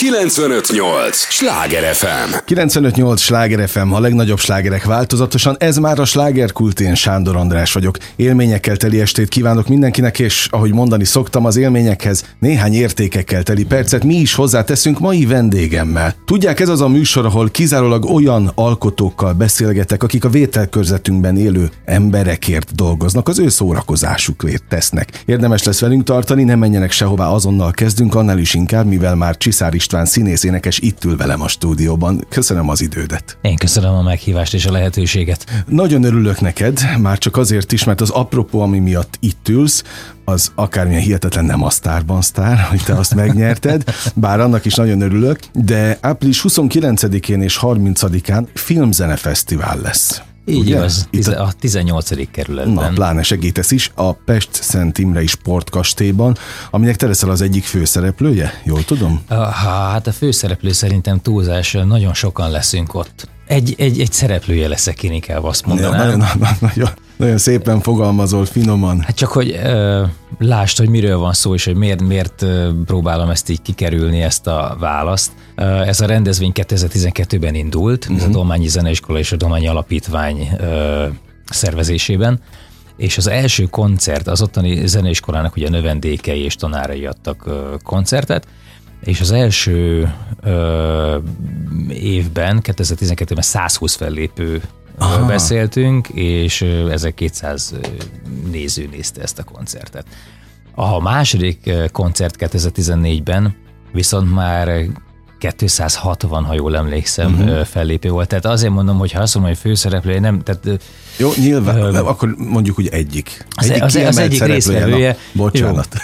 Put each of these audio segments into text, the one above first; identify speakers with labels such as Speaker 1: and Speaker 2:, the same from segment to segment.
Speaker 1: 958! Sláger FM!
Speaker 2: 958! Sláger FM, a legnagyobb slágerek változatosan. Ez már a slágerkult, én Sándor András vagyok. Élményekkel teli estét kívánok mindenkinek, és ahogy mondani szoktam, az élményekhez néhány értékekkel teli percet mi is hozzáteszünk mai vendégemmel. Tudják, ez az a műsor, ahol kizárólag olyan alkotókkal beszélgetek, akik a vételkörzetünkben élő emberekért dolgoznak, az ő szórakozásukért tesznek. Érdemes lesz velünk tartani, ne menjenek sehová, azonnal kezdünk, annál is inkább, mivel már Csiszár István színészénekes itt ül velem a stúdióban. Köszönöm az idődet.
Speaker 3: Én köszönöm a meghívást és a lehetőséget.
Speaker 2: Nagyon örülök neked, már csak azért is, mert az apropó, ami miatt itt ülsz, az akármilyen hihetetlen nem a sztárban sztár, hogy te azt megnyerted, bár annak is nagyon örülök, de április 29-én és 30-án filmzenefesztivál lesz.
Speaker 3: Így Ugye? igaz, Itt a, a 18. kerületben.
Speaker 2: Na, pláne segítesz is, a Pest Szent Imrei Sportkastélyban, aminek te leszel az egyik főszereplője, jól tudom?
Speaker 3: Hát a főszereplő szerintem túlzás, nagyon sokan leszünk ott. Egy, egy, egy szereplője leszek, én inkább azt mondanám. Ja,
Speaker 2: nagyon, nagyon, nagyon szépen fogalmazol, finoman.
Speaker 3: Hát csak, hogy ö, lásd, hogy miről van szó, és hogy miért, miért próbálom ezt így kikerülni, ezt a választ. Ez a rendezvény 2012-ben indult, uh-huh. ez a mhm. Dolmányi Zeneiskola és a Dolmányi Alapítvány ö, szervezésében, és az első koncert, az ottani zeneiskolának ugye növendékei és tanárai adtak ö, koncertet, és az első ö, évben, 2012-ben 120 fellépő Aha. beszéltünk, és ezek 200 néző nézte ezt a koncertet. A második koncert 2014-ben viszont már 260, ha jól emlékszem, uh-huh. fellépő volt. Tehát azért mondom, hogy ha azt mondom, hogy főszereplő, nem, tehát...
Speaker 2: Jó, nyilván, uh, nem, akkor mondjuk úgy egyik.
Speaker 3: Az, egyik az, az egyik részvevője.
Speaker 2: Bocsánat.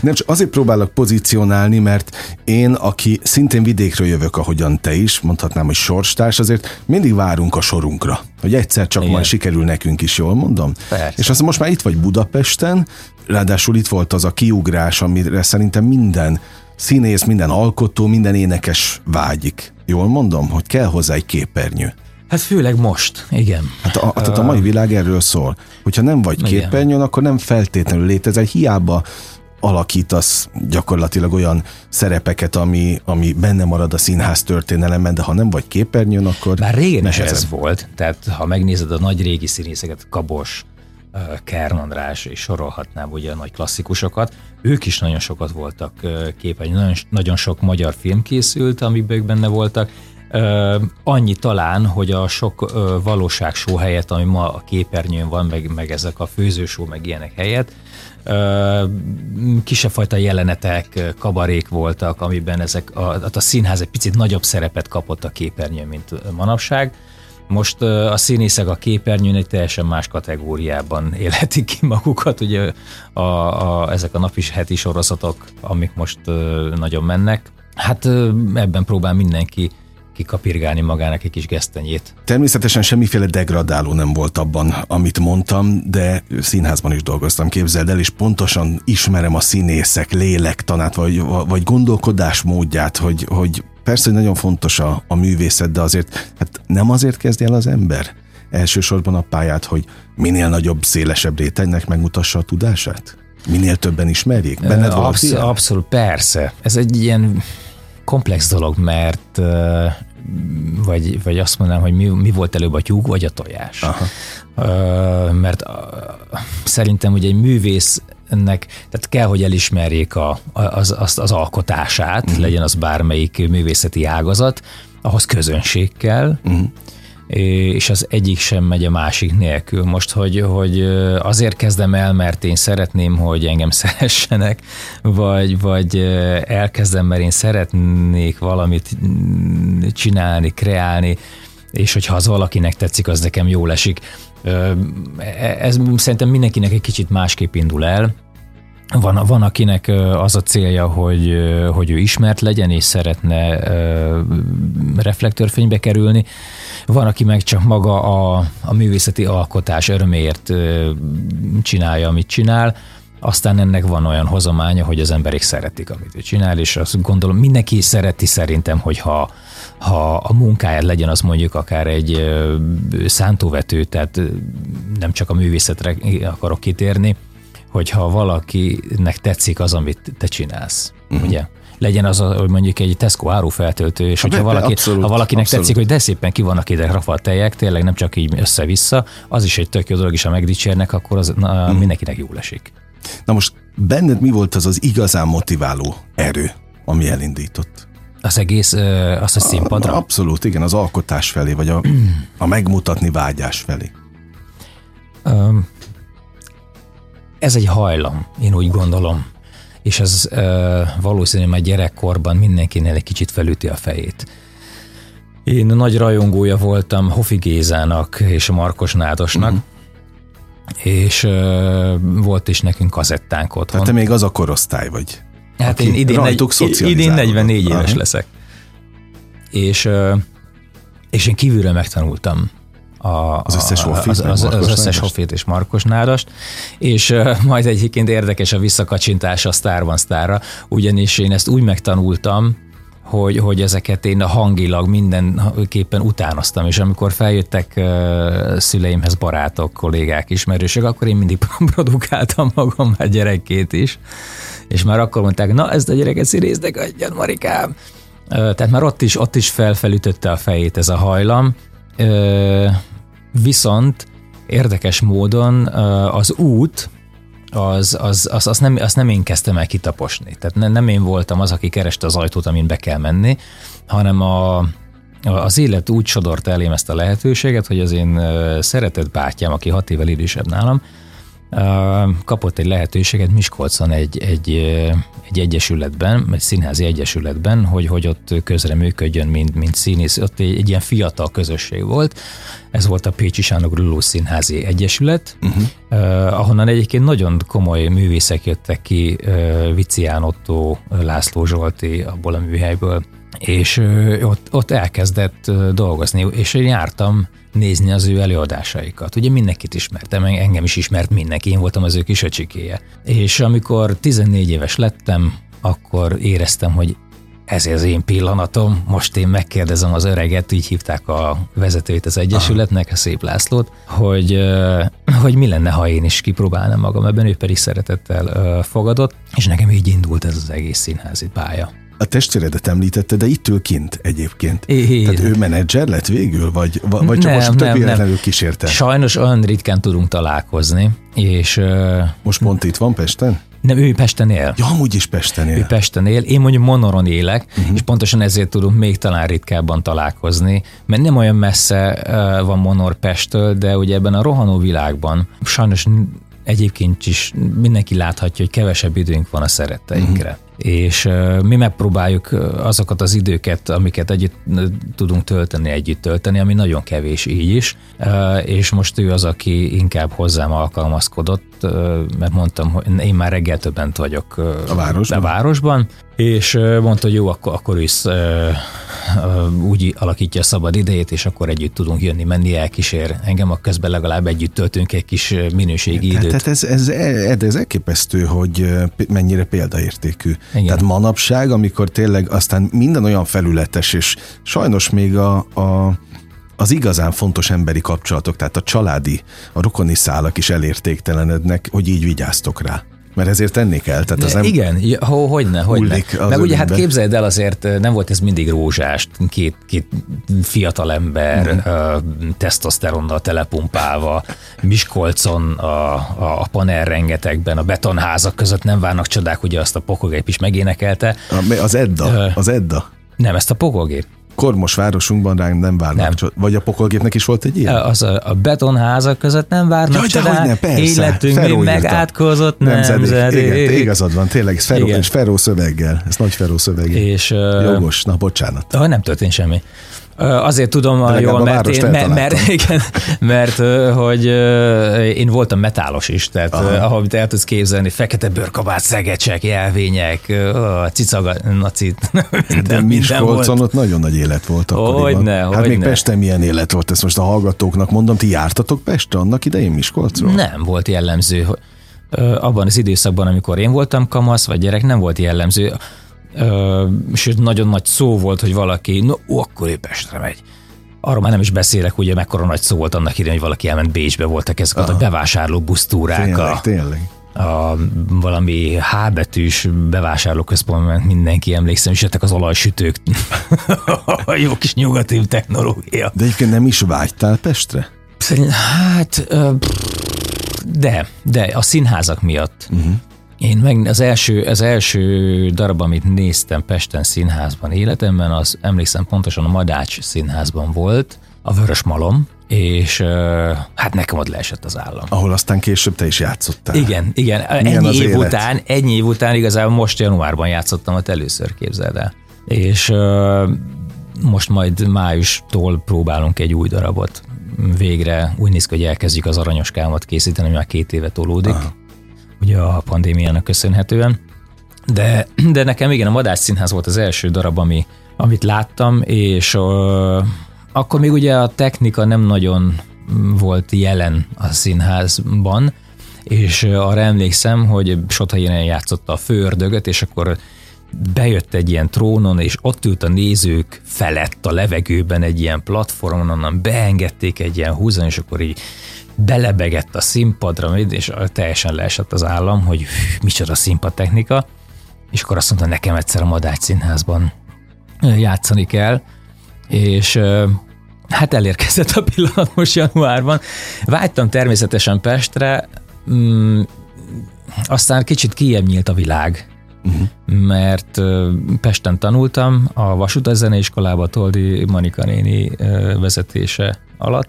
Speaker 2: nem, csak azért próbálok pozícionálni, mert én, aki szintén vidékről jövök, ahogyan te is, mondhatnám, hogy sorstárs, azért mindig várunk a sorunkra, hogy egyszer csak Igen. majd sikerül nekünk is, jól mondom?
Speaker 3: Persze.
Speaker 2: És azt most már itt vagy Budapesten, ráadásul itt volt az a kiugrás, amire szerintem minden színész, minden alkotó, minden énekes vágyik. Jól mondom, hogy kell hozzá egy képernyő.
Speaker 3: Hát főleg most, igen.
Speaker 2: Hát a, tehát a mai világ erről szól. Hogyha nem vagy igen. képernyőn, akkor nem feltétlenül létezel. Hiába alakítasz gyakorlatilag olyan szerepeket, ami, ami benne marad a színház történelemben, de ha nem vagy képernyőn, akkor
Speaker 3: Már régen is ez volt, tehát ha megnézed a nagy régi színészeket, Kabos, Kern András, és sorolhatnám ugye a nagy klasszikusokat, ők is nagyon sokat voltak képen, nagyon, nagyon sok magyar film készült, amiben ők benne voltak, annyi talán, hogy a sok valóságsó helyett, ami ma a képernyőn van, meg, meg ezek a főzősó, meg ilyenek helyett, kisebb fajta jelenetek, kabarék voltak, amiben ezek a, a színház egy picit nagyobb szerepet kapott a képernyőn, mint manapság. Most a színészek a képernyőn egy teljesen más kategóriában élhetik ki magukat, ugye a, a, ezek a napi heti sorozatok, amik most nagyon mennek. Hát ebben próbál mindenki kikapirgálni magának egy kis gesztenyét.
Speaker 2: Természetesen semmiféle degradáló nem volt abban, amit mondtam, de színházban is dolgoztam, képzeld el, és pontosan ismerem a színészek lélektanát, vagy, vagy gondolkodásmódját, hogy, hogy Persze, hogy nagyon fontos a, a művészet, de azért hát nem azért kezdje el az ember elsősorban a pályát, hogy minél nagyobb, szélesebb rétegnek megmutassa a tudását? Minél többen ismerjék? Benned
Speaker 3: Absz- Abszolút, persze. Ez egy ilyen komplex dolog, mert vagy, vagy azt mondanám, hogy mi, mi volt előbb a tyúk, vagy a tojás. Aha. Mert szerintem ugye egy művész ennek, tehát kell, hogy elismerjék a, az, az, az alkotását, uh-huh. legyen az bármelyik művészeti ágazat, ahhoz közönség kell, uh-huh. És az egyik sem megy a másik nélkül. Most, hogy, hogy azért kezdem el, mert én szeretném, hogy engem szeressenek, vagy, vagy elkezdem, mert én szeretnék valamit csinálni, kreálni, és hogyha az valakinek tetszik, az nekem jól esik. Ez szerintem mindenkinek egy kicsit másképp indul el, van, van, akinek az a célja, hogy, hogy ő ismert legyen, és szeretne reflektorfénybe kerülni. Van, aki meg csak maga a, a művészeti alkotás öröméért csinálja, amit csinál. Aztán ennek van olyan hozománya, hogy az emberek szeretik, amit ő csinál, és azt gondolom, mindenki szereti szerintem, hogyha ha a munkáját legyen az mondjuk akár egy szántóvető, tehát nem csak a művészetre akarok kitérni, hogyha valakinek tetszik az, amit te csinálsz, uh-huh. ugye? legyen az, a, hogy mondjuk egy Tesco árufeltöltő, és hogyha valaki, abszolút, ha valakinek abszolút. tetszik, hogy de szépen ki vannak ide rafa tejek, tényleg nem csak így össze-vissza, az is egy tök jó dolog, és ha megdicsérnek, akkor az na, hmm. mindenkinek jól esik.
Speaker 2: Na most benned mi volt az az igazán motiváló erő, ami elindított?
Speaker 3: Az egész, azt a színpadra?
Speaker 2: Abszolút, igen, az alkotás felé, vagy a, a megmutatni vágyás felé.
Speaker 3: Um, ez egy hajlam, én úgy gondolom. És ez uh, valószínűleg már gyerekkorban mindenkinél egy kicsit felüti a fejét. Én nagy rajongója voltam Hofi Gézának és Markos Nádosnak, uh-huh. és uh, volt is nekünk kazettánk otthon.
Speaker 2: Tehát te még az a korosztály vagy?
Speaker 3: Hát én idén, negy, idén 44 éves Aha. leszek. És, és én kívülről megtanultam a,
Speaker 2: az összes hoffit,
Speaker 3: az, az, az, összes hoffit és Markos Nádast, és uh, majd egyébként érdekes a visszakacsintás a Sztárban Sztárra, ugyanis én ezt úgy megtanultam, hogy, hogy ezeket én a hangilag mindenképpen utánoztam, és amikor feljöttek uh, szüleimhez barátok, kollégák, ismerősök, akkor én mindig produkáltam magam már gyerekként is, és már akkor mondták, na ezt a gyereket színésznek adjad, Marikám. Tehát már ott is, ott is felfelütötte a fejét ez a hajlam, viszont érdekes módon az út, az, az, az, az, nem, azt nem én kezdtem el kitaposni. Tehát ne, nem én voltam az, aki kereste az ajtót, amin be kell menni, hanem a, az élet úgy sodort elém ezt a lehetőséget, hogy az én szeretett bátyám, aki hat évvel idősebb nálam, kapott egy lehetőséget Miskolcon egy, egy, egy egyesületben, egy színházi egyesületben, hogy, hogy ott közre működjön, mint, mint színész. Ott egy, egy ilyen fiatal közösség volt. Ez volt a Pécsi Sándor Luló Színházi Egyesület, uh-huh. uh, ahonnan egyébként nagyon komoly művészek jöttek ki, uh, Vicián Otto, László Zsolti abból a műhelyből, és ott, ott elkezdett dolgozni, és én jártam nézni az ő előadásaikat. Ugye mindenkit ismertem, engem is ismert mindenki, én voltam az ő kis öcsikéje. És amikor 14 éves lettem, akkor éreztem, hogy ez az én pillanatom, most én megkérdezem az öreget, így hívták a vezetőjét az Egyesületnek, a Szép Lászlót, hogy, hogy mi lenne, ha én is kipróbálnám magam ebben, ő pedig szeretettel fogadott, és nekem így indult ez az egész színházi pálya
Speaker 2: a testvéredet említette, de itt ül kint egyébként. É, Tehát ő menedzser lett végül, vagy, vagy csak nem, most több véletlenül kísérte?
Speaker 3: Sajnos olyan ritkán tudunk találkozni, és...
Speaker 2: Most pont itt van Pesten?
Speaker 3: Nem, ő Pesten él.
Speaker 2: Ja, amúgy is Pesten él.
Speaker 3: Ő Pesten él, én mondjuk Monoron élek, uh-huh. és pontosan ezért tudunk még talán ritkábban találkozni, mert nem olyan messze van Monor Pesttől, de ugye ebben a rohanó világban sajnos egyébként is mindenki láthatja, hogy kevesebb időnk van a szeretteinkre. Uh-huh és mi megpróbáljuk azokat az időket, amiket együtt tudunk tölteni, együtt tölteni, ami nagyon kevés így is, és most ő az, aki inkább hozzám alkalmazkodott, mert mondtam, hogy én már reggel többent vagyok
Speaker 2: a városban,
Speaker 3: a városban és mondta, hogy jó, akkor, akkor is úgy alakítja a szabad idejét, és akkor együtt tudunk jönni, menni, elkísér engem, a közben legalább együtt töltünk egy kis minőségi időt.
Speaker 2: Tehát ez, ez, ez, ez elképesztő, hogy mennyire példaértékű. Igen. Tehát manapság, amikor tényleg aztán minden olyan felületes, és sajnos még a, a az igazán fontos emberi kapcsolatok, tehát a családi, a rokoni szálak is elértéktelenednek, hogy így vigyáztok rá. Mert ezért tenni kell. Tehát az nem
Speaker 3: Igen, ho, hogyne, hogyne. Meg ugye hát képzeld el azért, nem volt ez mindig rózsást, két, két fiatal ember mm. tesztoszteronnal telepumpálva, Miskolcon a, a, a panel rengetegben, a betonházak között nem várnak csodák, ugye azt a pokogép is megénekelte.
Speaker 2: Az Edda, az Edda.
Speaker 3: Nem, ezt a pokogép.
Speaker 2: Kormos városunkban ránk nem várnak nem. Csod- Vagy a pokolgépnek is volt egy ilyen?
Speaker 3: Az a, a betonházak között nem várnak Jaj, csodák. Ne, persze. Életünk Feró még megátkozott nemzedék. nemzedék.
Speaker 2: Igen, igazad van, tényleg, ez Feró, és Feró szöveggel. Ez nagy Feró szöveggel. És, Jogos, na bocsánat.
Speaker 3: Ah, nem történt semmi. Azért tudom a jól, mert, én, mert, mert, igen, mert hogy én voltam metálos is, tehát Aha. ahogy el tudsz képzelni, fekete bőrkabát, szegecsek, jelvények, cicaga, nacit.
Speaker 2: De Miskolcon ott nagyon nagy élet volt akkoriban. Hogyne, hát hogyne. még Pesten milyen élet volt, ezt most a hallgatóknak mondom, ti jártatok Pestre annak idején Miskolcról?
Speaker 3: Nem volt jellemző. Abban az időszakban, amikor én voltam kamasz vagy gyerek, nem volt jellemző Ö, sőt, nagyon nagy szó volt, hogy valaki, no, ó, akkor ő Pestre megy. Arról már nem is beszélek, ugye mekkora nagy szó volt annak idején, hogy valaki elment Bécsbe, voltak ezek Aha. a bevásárló busztúrák.
Speaker 2: Tényleg, a, tényleg.
Speaker 3: a valami H betűs bevásárlóközpontban mindenki emlékszem, és jöttek az olajsütők. a jó kis nyugati technológia.
Speaker 2: De egyébként nem is vágytál Pestre?
Speaker 3: Hát, de, de a színházak miatt. Uh-huh. Én meg az első, az első darab, amit néztem Pesten színházban életemben, az emlékszem pontosan a Madács színházban volt, a Vörös Malom, és hát nekem ott leesett az állam.
Speaker 2: Ahol aztán később te is játszottál.
Speaker 3: Igen, igen. Milyen ennyi év élet? után, ennyi év után igazából most januárban játszottam ott először, képzeld el. És most majd májustól próbálunk egy új darabot. Végre úgy néz ki, hogy elkezdjük az aranyoskámat készíteni, ami már két éve tolódik. Aha. Ugye a pandémiának köszönhetően. De, de nekem igen, a Madás Színház volt az első darab, ami, amit láttam, és uh, akkor még ugye a technika nem nagyon volt jelen a színházban, és arra emlékszem, hogy Sothainen játszotta a főördögöt, és akkor bejött egy ilyen trónon, és ott ült a nézők felett a levegőben egy ilyen platformon, onnan beengedték egy ilyen húzon, és akkor így belebegett a színpadra, és teljesen leesett az állam, hogy micsoda színpadtechnika, és akkor azt mondta, nekem egyszer a Madács színházban játszani kell, és hát elérkezett a pillanat most januárban. Vágytam természetesen Pestre, mm, aztán kicsit kijebb nyílt a világ, uh-huh. mert Pesten tanultam a Vasúta Zeneiskolába Toldi Manika néni vezetése alatt,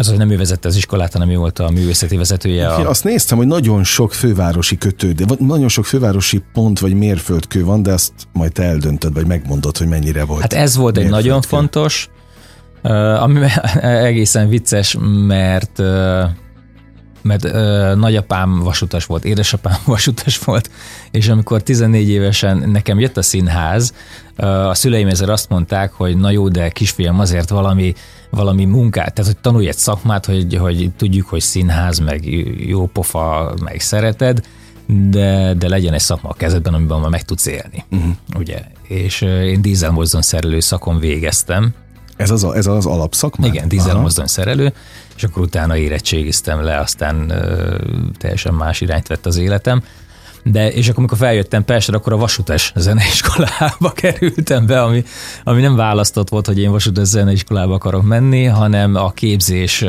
Speaker 3: az, hogy nem ő vezette az iskolát, hanem ő volt a művészeti vezetője.
Speaker 2: A... azt néztem, hogy nagyon sok fővárosi kötő, de nagyon sok fővárosi pont vagy mérföldkő van, de azt majd te eldöntöd, vagy megmondod, hogy mennyire volt.
Speaker 3: Hát ez volt egy nagyon fontos, ami egészen vicces, mert mert ö, nagyapám vasutas volt, édesapám vasutas volt, és amikor 14 évesen nekem jött a színház, a szüleim ezért azt mondták, hogy na jó, de kisfiam, azért valami, valami munkát, tehát hogy tanulj egy szakmát, hogy, hogy tudjuk, hogy színház, meg jó pofa, meg szereted, de, de legyen egy szakma a kezedben, amiben már meg tudsz élni. Uh-huh. Ugye? És én dízelmozdon szerelő szakon végeztem,
Speaker 2: ez az, ez az alapszakma?
Speaker 3: Igen, dízelmozdony szerelő, és akkor utána érettségiztem le, aztán ö, teljesen más irányt vett az életem. De, és akkor, amikor feljöttem Pestre, akkor a Vasútes zeneiskolába kerültem be, ami, ami nem választott volt, hogy én Vasútes zeneiskolába akarok menni, hanem a képzés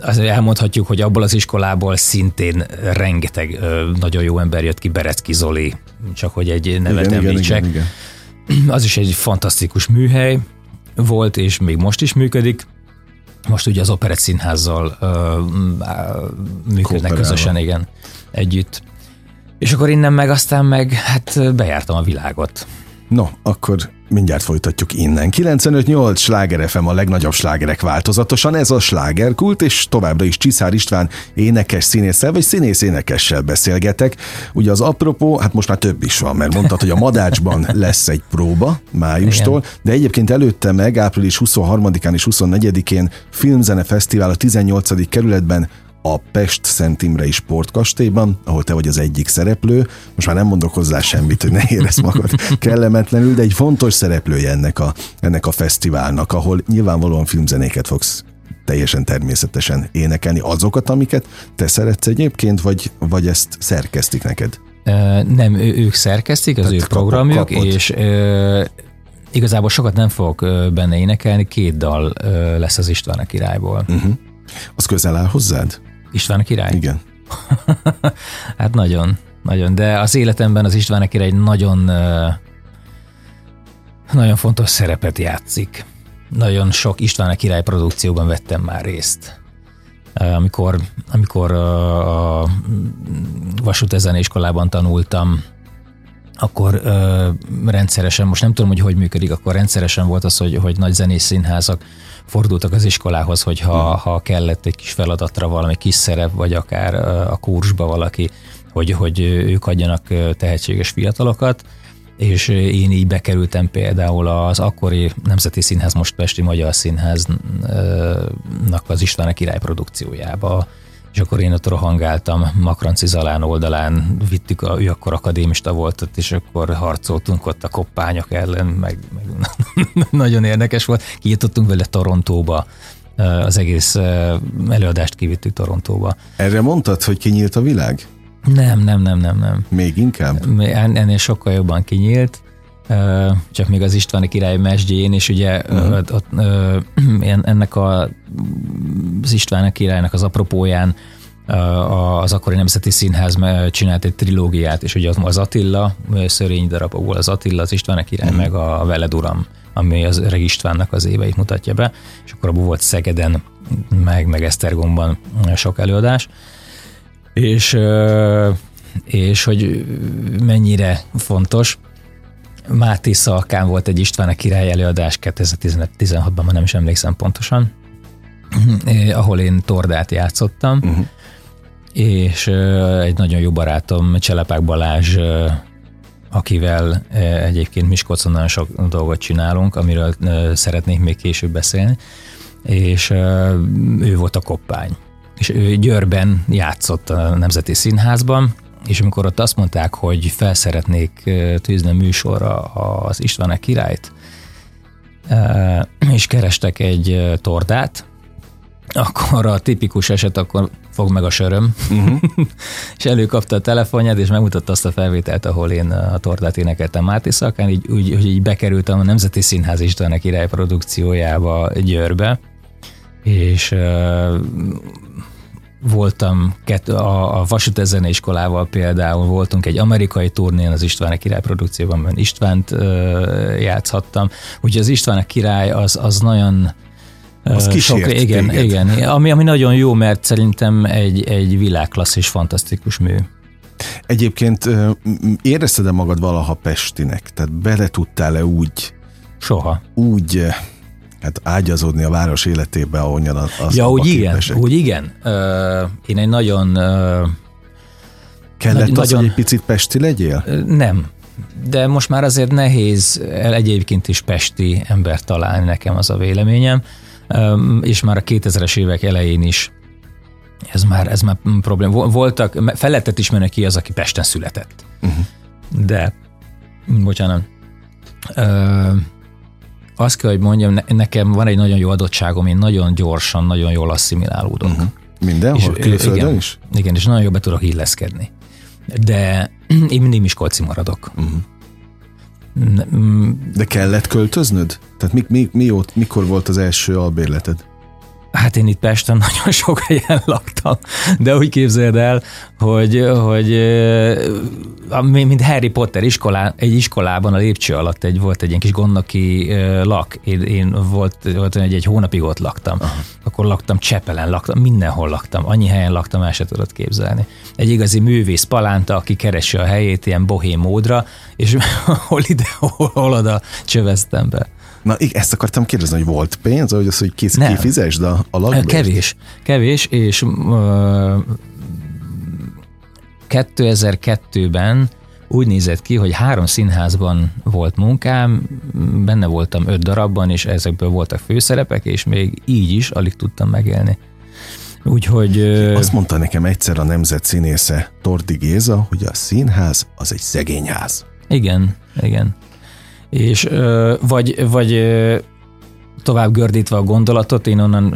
Speaker 3: azért elmondhatjuk, hogy abból az iskolából szintén rengeteg nagyon jó ember jött ki, Berecki Zoli, csak hogy egy nevet igen, említsek. Igen, igen, igen. Az is egy fantasztikus műhely, volt, és még most is működik. Most ugye az Operett Színházzal ö, működnek közösen, igen, együtt. És akkor innen meg aztán meg, hát bejártam a világot.
Speaker 2: No, akkor mindjárt folytatjuk innen. 95-8 sláger FM a legnagyobb slágerek változatosan, ez a slágerkult, és továbbra is Csiszár István énekes színésszel, vagy színész énekessel beszélgetek. Ugye az apropó, hát most már több is van, mert mondtad, hogy a Madácsban lesz egy próba májustól, Igen. de egyébként előtte meg április 23-án és 24-én Filmzene Fesztivál a 18. kerületben a Pest Szent Imrei Sportkastélyban, ahol te vagy az egyik szereplő. Most már nem mondok hozzá semmit, hogy ne érezd magad kellemetlenül, de egy fontos szereplője ennek a, ennek a fesztiválnak, ahol nyilvánvalóan filmzenéket fogsz teljesen természetesen énekelni. Azokat, amiket te szeretsz egyébként, vagy, vagy ezt szerkesztik neked?
Speaker 3: Nem, ő, ők szerkesztik, az Tehát ő programjuk, kapod. és ö, igazából sokat nem fogok benne énekelni, két dal ö, lesz az István a királyból. Uh-huh.
Speaker 2: Az közel áll hozzád?
Speaker 3: István király?
Speaker 2: Igen.
Speaker 3: hát nagyon, nagyon. De az életemben az István király nagyon, nagyon fontos szerepet játszik. Nagyon sok István király produkcióban vettem már részt. Amikor, amikor a vasútezen iskolában tanultam, akkor ö, rendszeresen, most nem tudom, hogy hogy működik, akkor rendszeresen volt az, hogy, hogy nagy zenész színházak fordultak az iskolához, hogy ha, hmm. ha kellett egy kis feladatra valami kis szerep, vagy akár a kursba valaki, hogy, hogy ők adjanak tehetséges fiatalokat, és én így bekerültem például az akkori Nemzeti Színház, most Pesti Magyar Színháznak az István király produkciójába, és akkor én ott rohangáltam Makranci Zalán oldalán, vittük, a, ő akkor akadémista volt ott, és akkor harcoltunk ott a koppányok ellen, meg, meg nagyon érdekes volt. Kijutottunk vele Torontóba, az egész előadást kivittük Torontóba.
Speaker 2: Erre mondtad, hogy kinyílt a világ?
Speaker 3: Nem, nem, nem, nem, nem.
Speaker 2: Még inkább?
Speaker 3: Ennél sokkal jobban kinyílt csak még az Istváni király mesdjén, és ugye uh-huh. ott, ott, ennek a, az István királynak az apropóján az akkori Nemzeti Színház csinált egy trilógiát, és ugye az Attila, szörény darabokból az Attila, az István király, uh-huh. meg a Veled Uram, ami az Reg Istvánnak az éveit mutatja be, és akkor abból volt Szegeden, meg, meg Esztergomban sok előadás, és, és hogy mennyire fontos, Máté Szalkán volt egy István a király előadás 2016-ban, már nem is emlékszem pontosan, eh, ahol én Tordát játszottam, uh-huh. és eh, egy nagyon jó barátom, Cselepák Balázs, eh, akivel egyébként Miskolcon nagyon sok dolgot csinálunk, amiről szeretnék még később beszélni, és ő volt a koppány. És ő Győrben játszott a Nemzeti Színházban, és amikor ott azt mondták, hogy felszeretnék tűzni a műsorra az Istvánek királyt, és kerestek egy tordát, akkor a tipikus eset, akkor fog meg a söröm, uh-huh. és előkapta a telefonját, és megmutatta azt a felvételt, ahol én a tordát énekeltem Máté Szakán, így, úgy, hogy így bekerültem a Nemzeti Színház Istvánek király produkciójába Győrbe, és voltam a, a Vasúti Zeneiskolával például, voltunk egy amerikai turnén az István király produkcióban, mert Istvánt ö, játszhattam. Úgyhogy az István király az, az nagyon
Speaker 2: az sok,
Speaker 3: igen, téged. igen, ami, ami nagyon jó, mert szerintem egy, egy világklasszis, fantasztikus mű.
Speaker 2: Egyébként érezted-e magad valaha Pestinek? Tehát bele tudtál-e úgy
Speaker 3: Soha.
Speaker 2: Úgy hát ágyazódni a város életébe, ahonnan az,
Speaker 3: Ja, úgy igen, úgy igen. Uh, én egy nagyon... Uh,
Speaker 2: Kellett nagy, az, nagyon, hogy egy picit pesti legyél?
Speaker 3: Nem, de most már azért nehéz egyébként is pesti ember találni, nekem az a véleményem, és már a 2000-es évek elején is ez már, ez már probléma. Voltak, fel lehetett ismerni ki az, aki Pesten született. Uh-huh. De, bocsánat, azt kell, hogy mondjam, nekem van egy nagyon jó adottságom, én nagyon gyorsan, nagyon jól asszimilálódok. Uh-huh.
Speaker 2: Mindenhol? És, Külföldön
Speaker 3: igen,
Speaker 2: is?
Speaker 3: Igen, és nagyon jól be tudok illeszkedni. De én mindig Miskolci maradok. Uh-huh.
Speaker 2: De kellett költöznöd? Tehát mi, mi, mi, mikor volt az első albérleted?
Speaker 3: Hát én itt Pesten nagyon sok helyen laktam, de úgy képzeld el, hogy, hogy mint Harry Potter iskolá, egy iskolában a lépcső alatt egy, volt egy ilyen kis gondnoki lak. Én, én volt, volt egy, egy hónapig ott laktam. Aha. Akkor laktam Csepelen, laktam, mindenhol laktam. Annyi helyen laktam, el se tudod képzelni. Egy igazi művész palánta, aki keresi a helyét ilyen bohém módra, és hol ide, hol, hol oda csöveztem be.
Speaker 2: Na, ezt akartam kérdezni, hogy volt pénz, hogy az, hogy kis, kifizesd a, a lakbért?
Speaker 3: Kevés, kevés, és uh, 2002-ben úgy nézett ki, hogy három színházban volt munkám, benne voltam öt darabban, és ezekből voltak főszerepek, és még így is alig tudtam megélni. Úgyhogy...
Speaker 2: Azt mondta nekem egyszer a nemzet színésze Tordi Géza, hogy a színház az egy szegényház.
Speaker 3: Igen, igen és vagy, vagy tovább gördítve a gondolatot, én onnan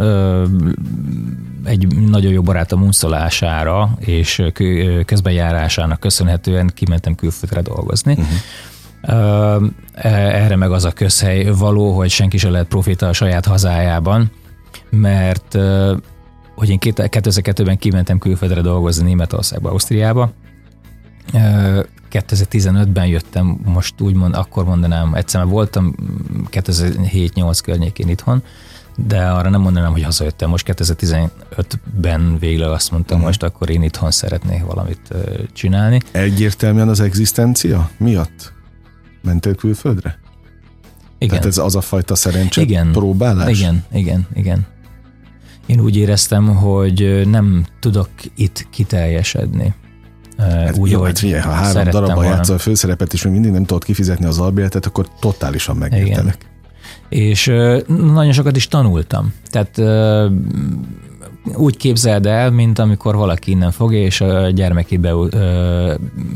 Speaker 3: egy nagyon jó barátom unszolására és közbenjárásának köszönhetően kimentem külföldre dolgozni. Uh-huh. Erre meg az a közhely való, hogy senki sem lehet profita a saját hazájában, mert hogy én 2002-ben kimentem külföldre dolgozni Németországba, Ausztriába, 2015-ben jöttem, most úgy mond, akkor mondanám, egyszer már voltam 2007-8 környékén itthon, de arra nem mondanám, hogy hazajöttem. Most 2015-ben végleg azt mondtam, uh-huh. most akkor én itthon szeretnék valamit csinálni.
Speaker 2: Egyértelműen az egzisztencia miatt mentél külföldre? Igen. Tehát ez az a fajta szerencse igen. próbálás?
Speaker 3: Igen, igen, igen. Én úgy éreztem, hogy nem tudok itt kiteljesedni.
Speaker 2: Hát úgy, jó, hát figyelj, ha három darabban játszol a főszerepet, és még mindig nem tudod kifizetni az albérletet, akkor totálisan megértelek.
Speaker 3: És nagyon sokat is tanultam. Tehát úgy képzeld el, mint amikor valaki innen fogja, és a gyermekét be,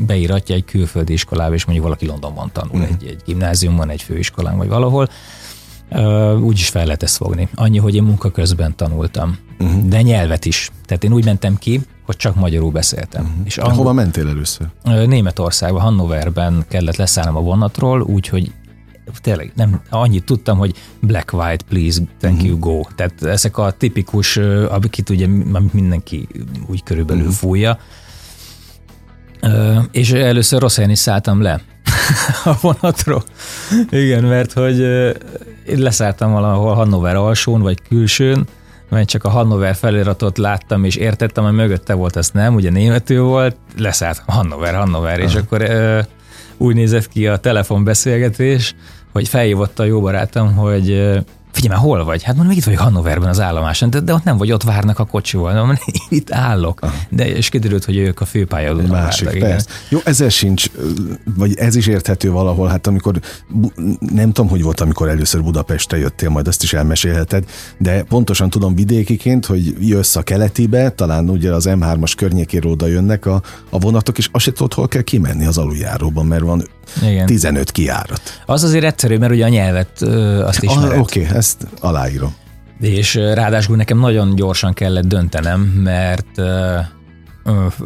Speaker 3: beíratja egy külföldi iskolába, és mondjuk valaki Londonban tanul, uh-huh. egy, egy gimnáziumban, egy főiskolán, vagy valahol, úgy is fel lehet ezt fogni. Annyi, hogy én munka közben tanultam. Uh-huh. De nyelvet is. Tehát én úgy mentem ki, hogy csak magyarul beszéltem. Uh-huh.
Speaker 2: És angol... Hova mentél először?
Speaker 3: Németországban, Hannoverben kellett leszállnom a vonatról, úgyhogy tényleg nem, annyit tudtam, hogy black, white, please, thank uh-huh. you, go. Tehát ezek a tipikus, amiket ugye mindenki úgy körülbelül uh-huh. fújja. És először rossz helyen is szálltam le a vonatról. Igen, mert hogy én leszálltam valahol Hannover alsón, vagy külsőn, mert csak a Hannover feliratot láttam, és értettem, hogy mögötte volt, ezt nem, ugye németül volt, leszálltam Hannover, Hannover, Aha. és akkor úgy nézett ki a telefonbeszélgetés, hogy felhívott a jó barátom, hogy figyelj már, hol vagy? Hát mondom, itt vagyok Hannoverben az állomáson, de, de ott nem vagy, ott várnak a kocsival. Mondom, itt állok. Aha. De és kiderült, hogy ők a főpályadon
Speaker 2: Másik, vártak, persze. Igen. Jó, ezzel sincs, vagy ez is érthető valahol, hát amikor, nem tudom, hogy volt, amikor először Budapestre jöttél, majd azt is elmesélheted, de pontosan tudom vidékiként, hogy jössz a keletibe, talán ugye az M3-as környékéről oda jönnek a, a vonatok, és azt se tudod, hol kell kimenni az aluljáróban, mert van igen. 15 kiárat.
Speaker 3: Az azért egyszerű, mert ugye a nyelvet azt.
Speaker 2: Ah, Oké, okay, ezt aláírom.
Speaker 3: És ráadásul nekem nagyon gyorsan kellett döntenem, mert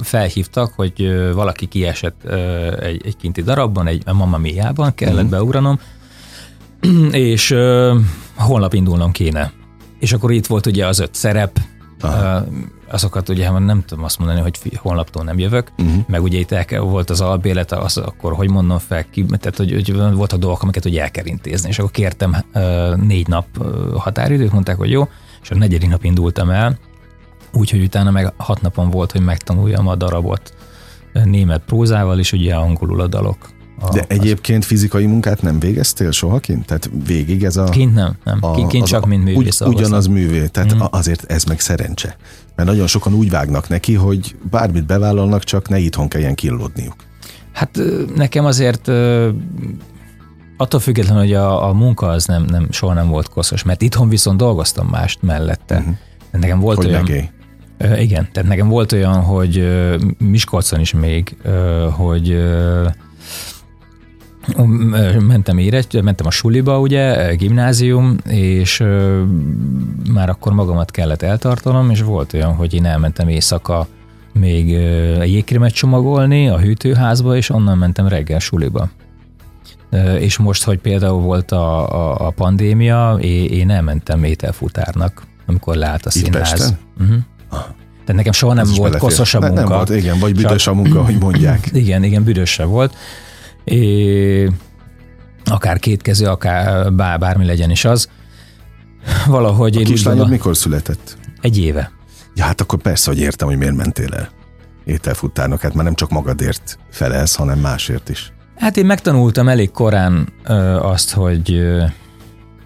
Speaker 3: felhívtak, hogy valaki kiesett egy, egy kinti darabban, egy Mamma Mia-ban kellett uh-huh. beugranom, és holnap indulnom kéne. És akkor itt volt ugye az öt szerep, Aha. azokat ugye nem tudom azt mondani, hogy holnaptól nem jövök, uh-huh. meg ugye itt el, volt az albélet, az akkor hogy mondom fel, ki, tehát hogy, hogy volt a dolgok, amiket ugye el kell intézni, és akkor kértem négy nap határidőt, mondták, hogy jó, és a negyedik nap indultam el, úgyhogy utána meg hat napon volt, hogy megtanuljam a darabot német prózával, és ugye angolul a dalok.
Speaker 2: A, De egyébként az... fizikai munkát nem végeztél soha kint? Tehát végig ez a...
Speaker 3: Kint nem, nem. A, kint csak, a, mint művész.
Speaker 2: Ugy, ugyanaz művé, tehát mm. azért ez meg szerencse. Mert nagyon sokan úgy vágnak neki, hogy bármit bevállalnak, csak ne itthon kelljen killódniuk.
Speaker 3: Hát nekem azért attól függetlenül, hogy a, a munka az nem, nem, soha nem volt koszos, mert itthon viszont dolgoztam mást mellette. Uh-huh. Nekem volt hogy olyan... Megélj. Igen, tehát nekem volt olyan, hogy Miskolcon is még, hogy mentem érett, mentem a suliba, ugye, gimnázium, és már akkor magamat kellett eltartanom, és volt olyan, hogy én elmentem éjszaka még jégkrémet csomagolni a hűtőházba, és onnan mentem reggel suliba. És most, hogy például volt a, a, a pandémia, én elmentem ételfutárnak, amikor leállt a színház. Uh-huh. Tehát nekem soha nem Ez volt koszos a munka. Nem, nem volt,
Speaker 2: igen, vagy büdös a munka, hogy mondják.
Speaker 3: Igen, igen, büdös volt é, akár kétkező, akár bár, bármi legyen is az. Valahogy
Speaker 2: a én kislányod mikor született?
Speaker 3: Egy éve.
Speaker 2: Ja, hát akkor persze, hogy értem, hogy miért mentél el ételfutárnak, hát már nem csak magadért felelsz, hanem másért is.
Speaker 3: Hát én megtanultam elég korán ö, azt, hogy ö,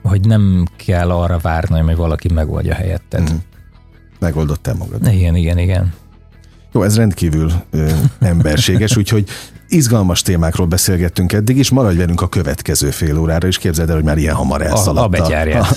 Speaker 3: hogy nem kell arra várni, hogy valaki megoldja helyetted. Mm.
Speaker 2: Megoldottál magad.
Speaker 3: Igen, igen, igen.
Speaker 2: Jó, ez rendkívül ö, emberséges, úgyhogy Izgalmas témákról beszélgettünk eddig, és maradj velünk a következő fél órára, és képzeld el, hogy már ilyen hamar elszaladt
Speaker 3: a, a, a,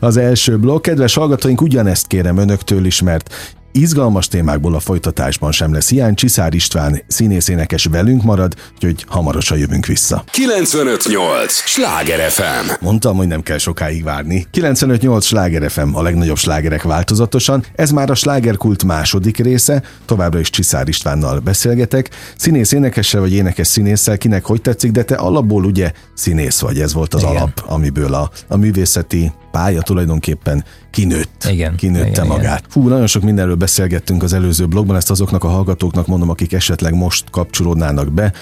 Speaker 2: az első blokk. Kedves hallgatóink, ugyanezt kérem önöktől is, mert Izgalmas témákból a folytatásban sem lesz hiány. Csiszár István színészénekes velünk marad, úgyhogy hamarosan jövünk vissza.
Speaker 1: 958! Sláger FM!
Speaker 2: Mondtam, hogy nem kell sokáig várni. 958! Sláger FM, a legnagyobb slágerek változatosan. Ez már a slágerkult második része, továbbra is Csiszár Istvánnal beszélgetek. Színész énekessel vagy énekes színésszel, kinek hogy tetszik, de te alapból ugye színész vagy, ez volt az Igen. alap, amiből a, a művészeti pálya tulajdonképpen kinőtt.
Speaker 3: Igen.
Speaker 2: Kinőtte
Speaker 3: igen,
Speaker 2: magát. Igen. Fú, nagyon sok mindenről beszélgettünk az előző blogban, ezt azoknak a hallgatóknak mondom, akik esetleg most kapcsolódnának be.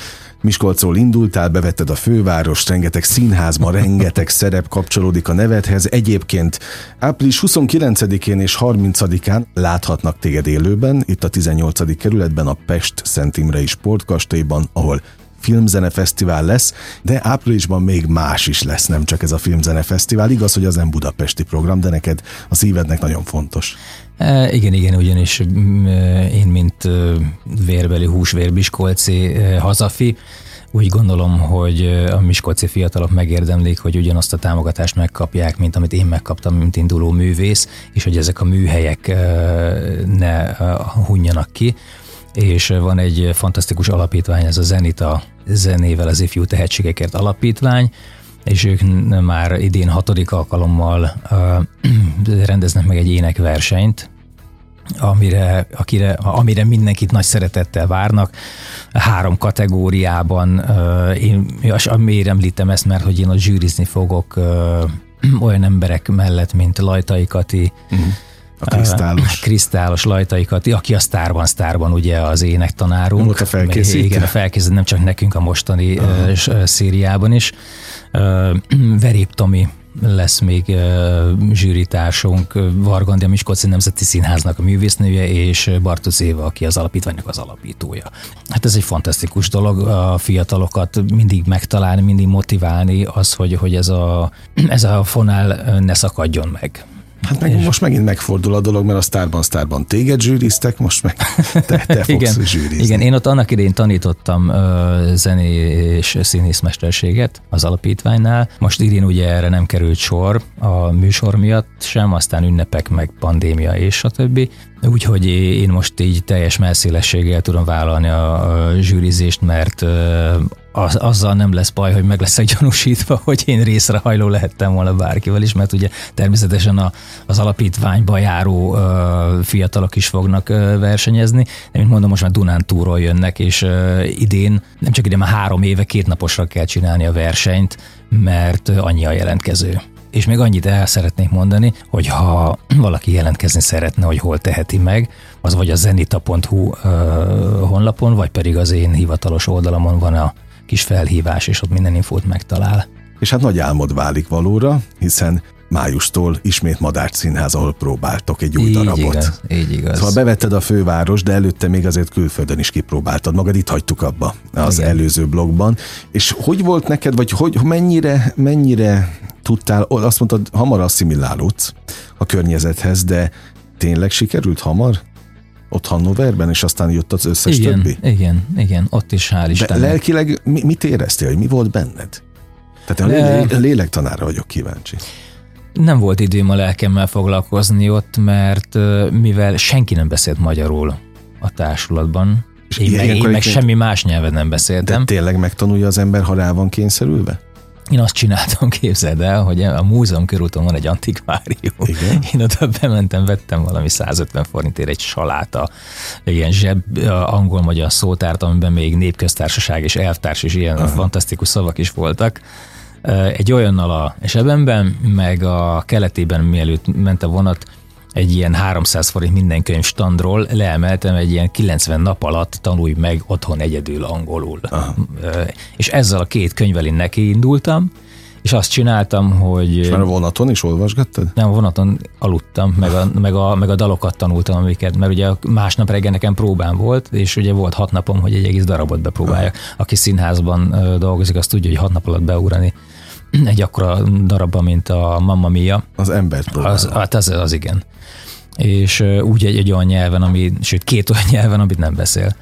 Speaker 2: Miskolcról indultál, bevetted a fővárost, rengeteg színházma, rengeteg szerep kapcsolódik a nevedhez. Egyébként április 29-én és 30-án láthatnak téged élőben, itt a 18. kerületben, a Pest Szent Imrei Sportkastélyban, ahol filmzene fesztivál lesz, de áprilisban még más is lesz, nem csak ez a filmzene fesztivál. Igaz, hogy az nem budapesti program, de neked a szívednek nagyon fontos.
Speaker 3: E, igen, igen, ugyanis e, én, mint e, vérbeli húsvérbiskolci e, hazafi, úgy gondolom, hogy a miskolci fiatalok megérdemlik, hogy ugyanazt a támogatást megkapják, mint amit én megkaptam, mint induló művész, és hogy ezek a műhelyek ne hunjanak ki és van egy fantasztikus alapítvány, ez a Zenita zenével az ifjú tehetségekért alapítvány, és ők már idén hatodik alkalommal rendeznek meg egy énekversenyt, amire, akire, amire mindenkit nagy szeretettel várnak. Három kategóriában, én miért említem ezt, mert hogy én ott zsűrizni fogok olyan emberek mellett, mint Lajtai Kati, uh-huh.
Speaker 2: A krisztálos.
Speaker 3: Krisztálos lajtaikat, aki a sztárban, sztárban ugye az énektanárunk.
Speaker 2: Volt a felkészítő.
Speaker 3: Igen, a felkészítő, nem csak nekünk a mostani uh-huh. szériában is. Verép Tomi lesz még uh, zsűritársunk, Vargandi a Miskolci Nemzeti Színháznak a művésznője, és Bartusz Éva, aki az alapítványnak az alapítója. Hát ez egy fantasztikus dolog, a fiatalokat mindig megtalálni, mindig motiválni az, hogy, hogy ez, a, ez a fonál ne szakadjon meg.
Speaker 2: Hát meg és... most megint megfordul a dolog, mert a Starban Starban téged zsűriztek, most meg te, te fogsz
Speaker 3: igen,
Speaker 2: zsűrizni.
Speaker 3: Igen, én ott annak idején tanítottam uh, zené és színészmesterséget az alapítványnál. Most idén ugye erre nem került sor a műsor miatt sem, aztán ünnepek, meg pandémia és többi. Úgyhogy én most így teljes messzélességgel tudom vállalni a zsűrizést, mert az, azzal nem lesz baj, hogy meg leszek gyanúsítva, hogy én részrehajló lehettem volna bárkivel is, mert ugye természetesen a, az alapítványba járó ö, fiatalok is fognak ö, versenyezni, de mint mondom, most már Dunán túról jönnek, és ö, idén, nem csak idén, már három éve két naposra kell csinálni a versenyt, mert annyi a jelentkező. És még annyit el szeretnék mondani, hogy ha valaki jelentkezni szeretne, hogy hol teheti meg, az vagy a zenita.hu honlapon, vagy pedig az én hivatalos oldalamon van a kis felhívás, és ott minden infót megtalál.
Speaker 2: És hát nagy álmod válik valóra, hiszen májustól ismét Madár Színház, ahol próbáltok egy új
Speaker 3: így
Speaker 2: darabot.
Speaker 3: Igaz, így igaz.
Speaker 2: Szóval bevetted a főváros, de előtte még azért külföldön is kipróbáltad magad, itt hagytuk abba az Igen. előző blogban. És hogy volt neked, vagy hogy mennyire, mennyire tudtál, azt mondtad, hamar asszimilálódsz a környezethez, de tényleg sikerült hamar? Ott Hannoverben, és aztán jött az összes
Speaker 3: igen,
Speaker 2: többi?
Speaker 3: Igen, igen, ott is hál'
Speaker 2: Istennek. De lelkileg mi, mit éreztél, hogy mi volt benned? Tehát a lélek, lélektanára vagyok kíváncsi.
Speaker 3: Nem volt időm a lelkemmel foglalkozni ott, mert mivel senki nem beszélt magyarul a társulatban, és én, meg, én meg semmi más nyelven nem beszéltem.
Speaker 2: De tényleg megtanulja az ember, ha rá van kényszerülve?
Speaker 3: Én azt csináltam, képzeld el, hogy a múzeum körúton van egy antikvárium. Igen? Én oda bementem, vettem valami 150 forintért egy saláta, egy ilyen zseb angol-magyar szótárt, amiben még népköztársaság és elvtárs és ilyen Aha. fantasztikus szavak is voltak egy olyannal a Sebenben, meg a keletében mielőtt ment a vonat, egy ilyen 300 forint minden könyv standról leemeltem egy ilyen 90 nap alatt tanulj meg otthon egyedül angolul. Aha. És ezzel a két könyvvel én neki indultam, és azt csináltam, hogy... És
Speaker 2: már a vonaton is olvasgattad?
Speaker 3: Nem, a vonaton aludtam, meg a, meg, a, meg a dalokat tanultam, amiket, mert ugye másnap reggel nekem próbám volt, és ugye volt hat napom, hogy egy egész darabot bepróbáljak. Aki színházban dolgozik, azt tudja, hogy hat nap alatt beugrani egy akkora darabba, mint a Mamma Mia.
Speaker 2: Az embert próbál.
Speaker 3: Az, hát az, az igen. És úgy egy, egy olyan nyelven, ami, sőt két olyan nyelven, amit nem beszél.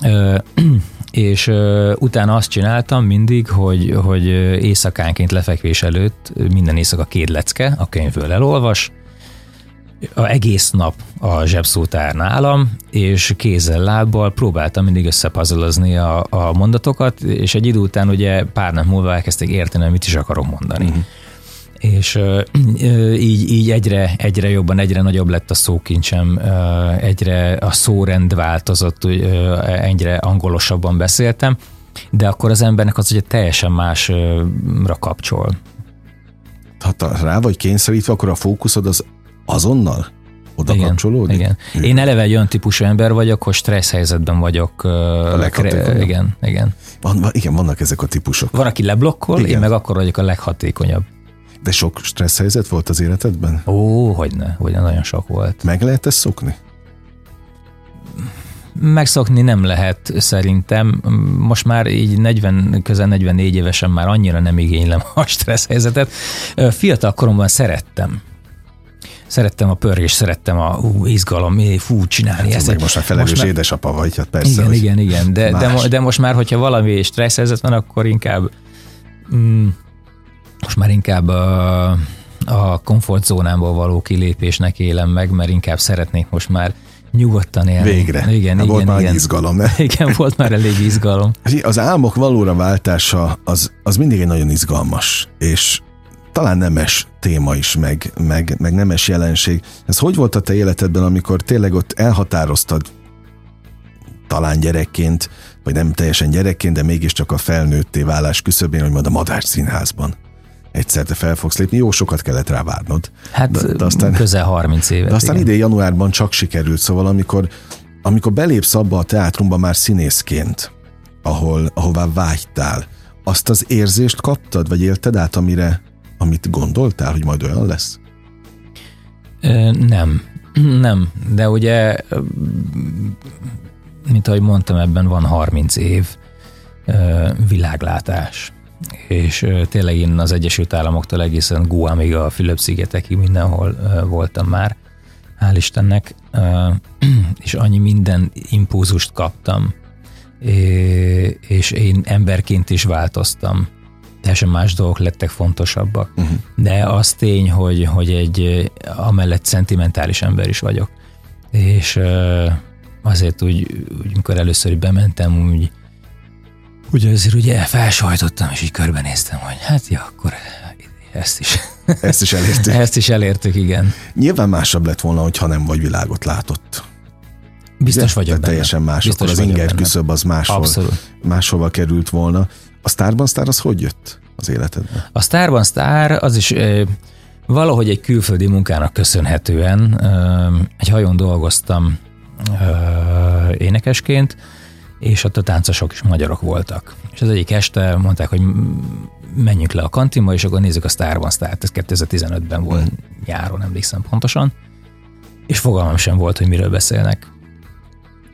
Speaker 3: és utána azt csináltam mindig, hogy, hogy éjszakánként lefekvés előtt minden éjszaka két lecke, a könyvből elolvas, a egész nap a zsebszótár nálam, és kézzel, lábbal próbáltam mindig összepuzzlezni a, a mondatokat, és egy idő után ugye pár nap múlva elkezdték érteni, hogy mit is akarok mondani. Uh-huh. És így, így egyre, egyre jobban, egyre nagyobb lett a szókincsem, egyre a szórend változott, uh, egyre angolosabban beszéltem, de akkor az embernek az ugye teljesen másra kapcsol.
Speaker 2: Ha rá vagy kényszerítve, akkor a fókuszod az azonnal oda igen, kapcsolódik?
Speaker 3: Igen. Én eleve egy olyan típusú ember vagyok, hogy stressz helyzetben vagyok.
Speaker 2: A kre-
Speaker 3: igen, igen.
Speaker 2: Van, igen, vannak ezek a típusok.
Speaker 3: Van, aki leblokkol, igen. én meg akkor vagyok a leghatékonyabb.
Speaker 2: De sok stressz helyzet volt az életedben?
Speaker 3: Ó, hogyne, hogyne, nagyon sok volt.
Speaker 2: Meg lehet ezt szokni?
Speaker 3: Megszokni nem lehet szerintem. Most már így 40, közel 44 évesen már annyira nem igénylem a stressz helyzetet. Fiatal koromban szerettem szerettem a pörgés, szerettem a ú, izgalom, fú, csinálni hát, ezt.
Speaker 2: Meg most már felelős most már... édesapa vagy, hát persze.
Speaker 3: Igen, igen, igen, de, de, de, most már, hogyha valami stresszhelyzet van, akkor inkább mm, most már inkább a, a komfortzónámból való kilépésnek élem meg, mert inkább szeretnék most már Nyugodtan élni.
Speaker 2: Végre.
Speaker 3: Igen, igen,
Speaker 2: volt már
Speaker 3: igen.
Speaker 2: izgalom, ne?
Speaker 3: Igen, volt már elég izgalom.
Speaker 2: Az álmok valóra váltása az, az mindig egy nagyon izgalmas, és talán nemes téma is, meg, meg, meg nemes jelenség. Ez hogy volt a te életedben, amikor tényleg ott elhatároztad talán gyerekként, vagy nem teljesen gyerekként, de mégiscsak a felnőtté válás küszöbén, hogy majd a Madár Színházban egyszer te fel fogsz lépni, jó sokat kellett rá várnod.
Speaker 3: Hát de, de aztán, közel 30 évet.
Speaker 2: De aztán igen. idén januárban csak sikerült, szóval amikor, amikor belépsz abba a teátrumba már színészként, ahol, ahová vágytál, azt az érzést kaptad, vagy élted át, amire, amit gondoltál, hogy majd olyan lesz?
Speaker 3: Nem, nem, de ugye, mint ahogy mondtam, ebben van 30 év világlátás és tényleg én az Egyesült Államoktól egészen Guamig a Fülöp-szigetekig mindenhol voltam már, hál' Istennek, és annyi minden impulzust kaptam, és én emberként is változtam. Teljesen más dolgok lettek fontosabbak. Uh-huh. De az tény, hogy, hogy egy amellett szentimentális ember is vagyok. És azért úgy, úgy mikor először bementem, úgy Ugye azért ugye felsajtottam, és így körbenéztem, hogy hát ja, akkor ezt is.
Speaker 2: Ezt is elértük.
Speaker 3: ezt is elértük, igen.
Speaker 2: Nyilván másabb lett volna, hogyha nem vagy világot látott.
Speaker 3: Biztos vagyok benne.
Speaker 2: Teljesen más, Biztos akkor az inger küszöb az máshol, Abszolút. máshova került volna. A Starban Star az hogy jött az életedbe?
Speaker 3: A Starban Star az is e, valahogy egy külföldi munkának köszönhetően e, egy hajón dolgoztam e, énekesként, és ott a táncosok is magyarok voltak. És az egyik este mondták, hogy menjünk le a kantinba, és akkor nézzük a Star One Star-t. Ez 2015-ben volt, mm. nyáron emlékszem pontosan. És fogalmam sem volt, hogy miről beszélnek.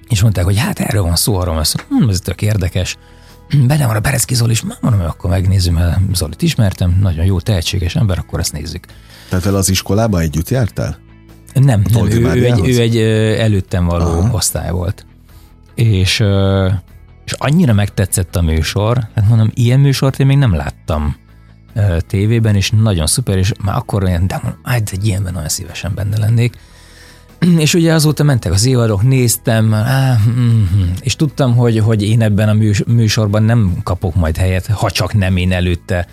Speaker 3: És mondták, hogy hát erről van szó, arról van hm, ez tök érdekes. Benne van a Bereszki Zoli is, mondom, akkor megnézzük, mert Zolit ismertem, nagyon jó, tehetséges ember, akkor ezt nézzük.
Speaker 2: Tehát el az iskolába együtt jártál?
Speaker 3: Nem, nem ő, ő, egy, ő egy előttem való Aha. osztály volt és, és annyira megtetszett a műsor, hát mondom, ilyen műsort én még nem láttam tévében, és nagyon szuper, és már akkor olyan, de mondom, hát egy ilyenben nagyon szívesen benne lennék. És ugye azóta mentek az évadok, néztem, á, mm, és tudtam, hogy, hogy én ebben a műsorban nem kapok majd helyet, ha csak nem én előtte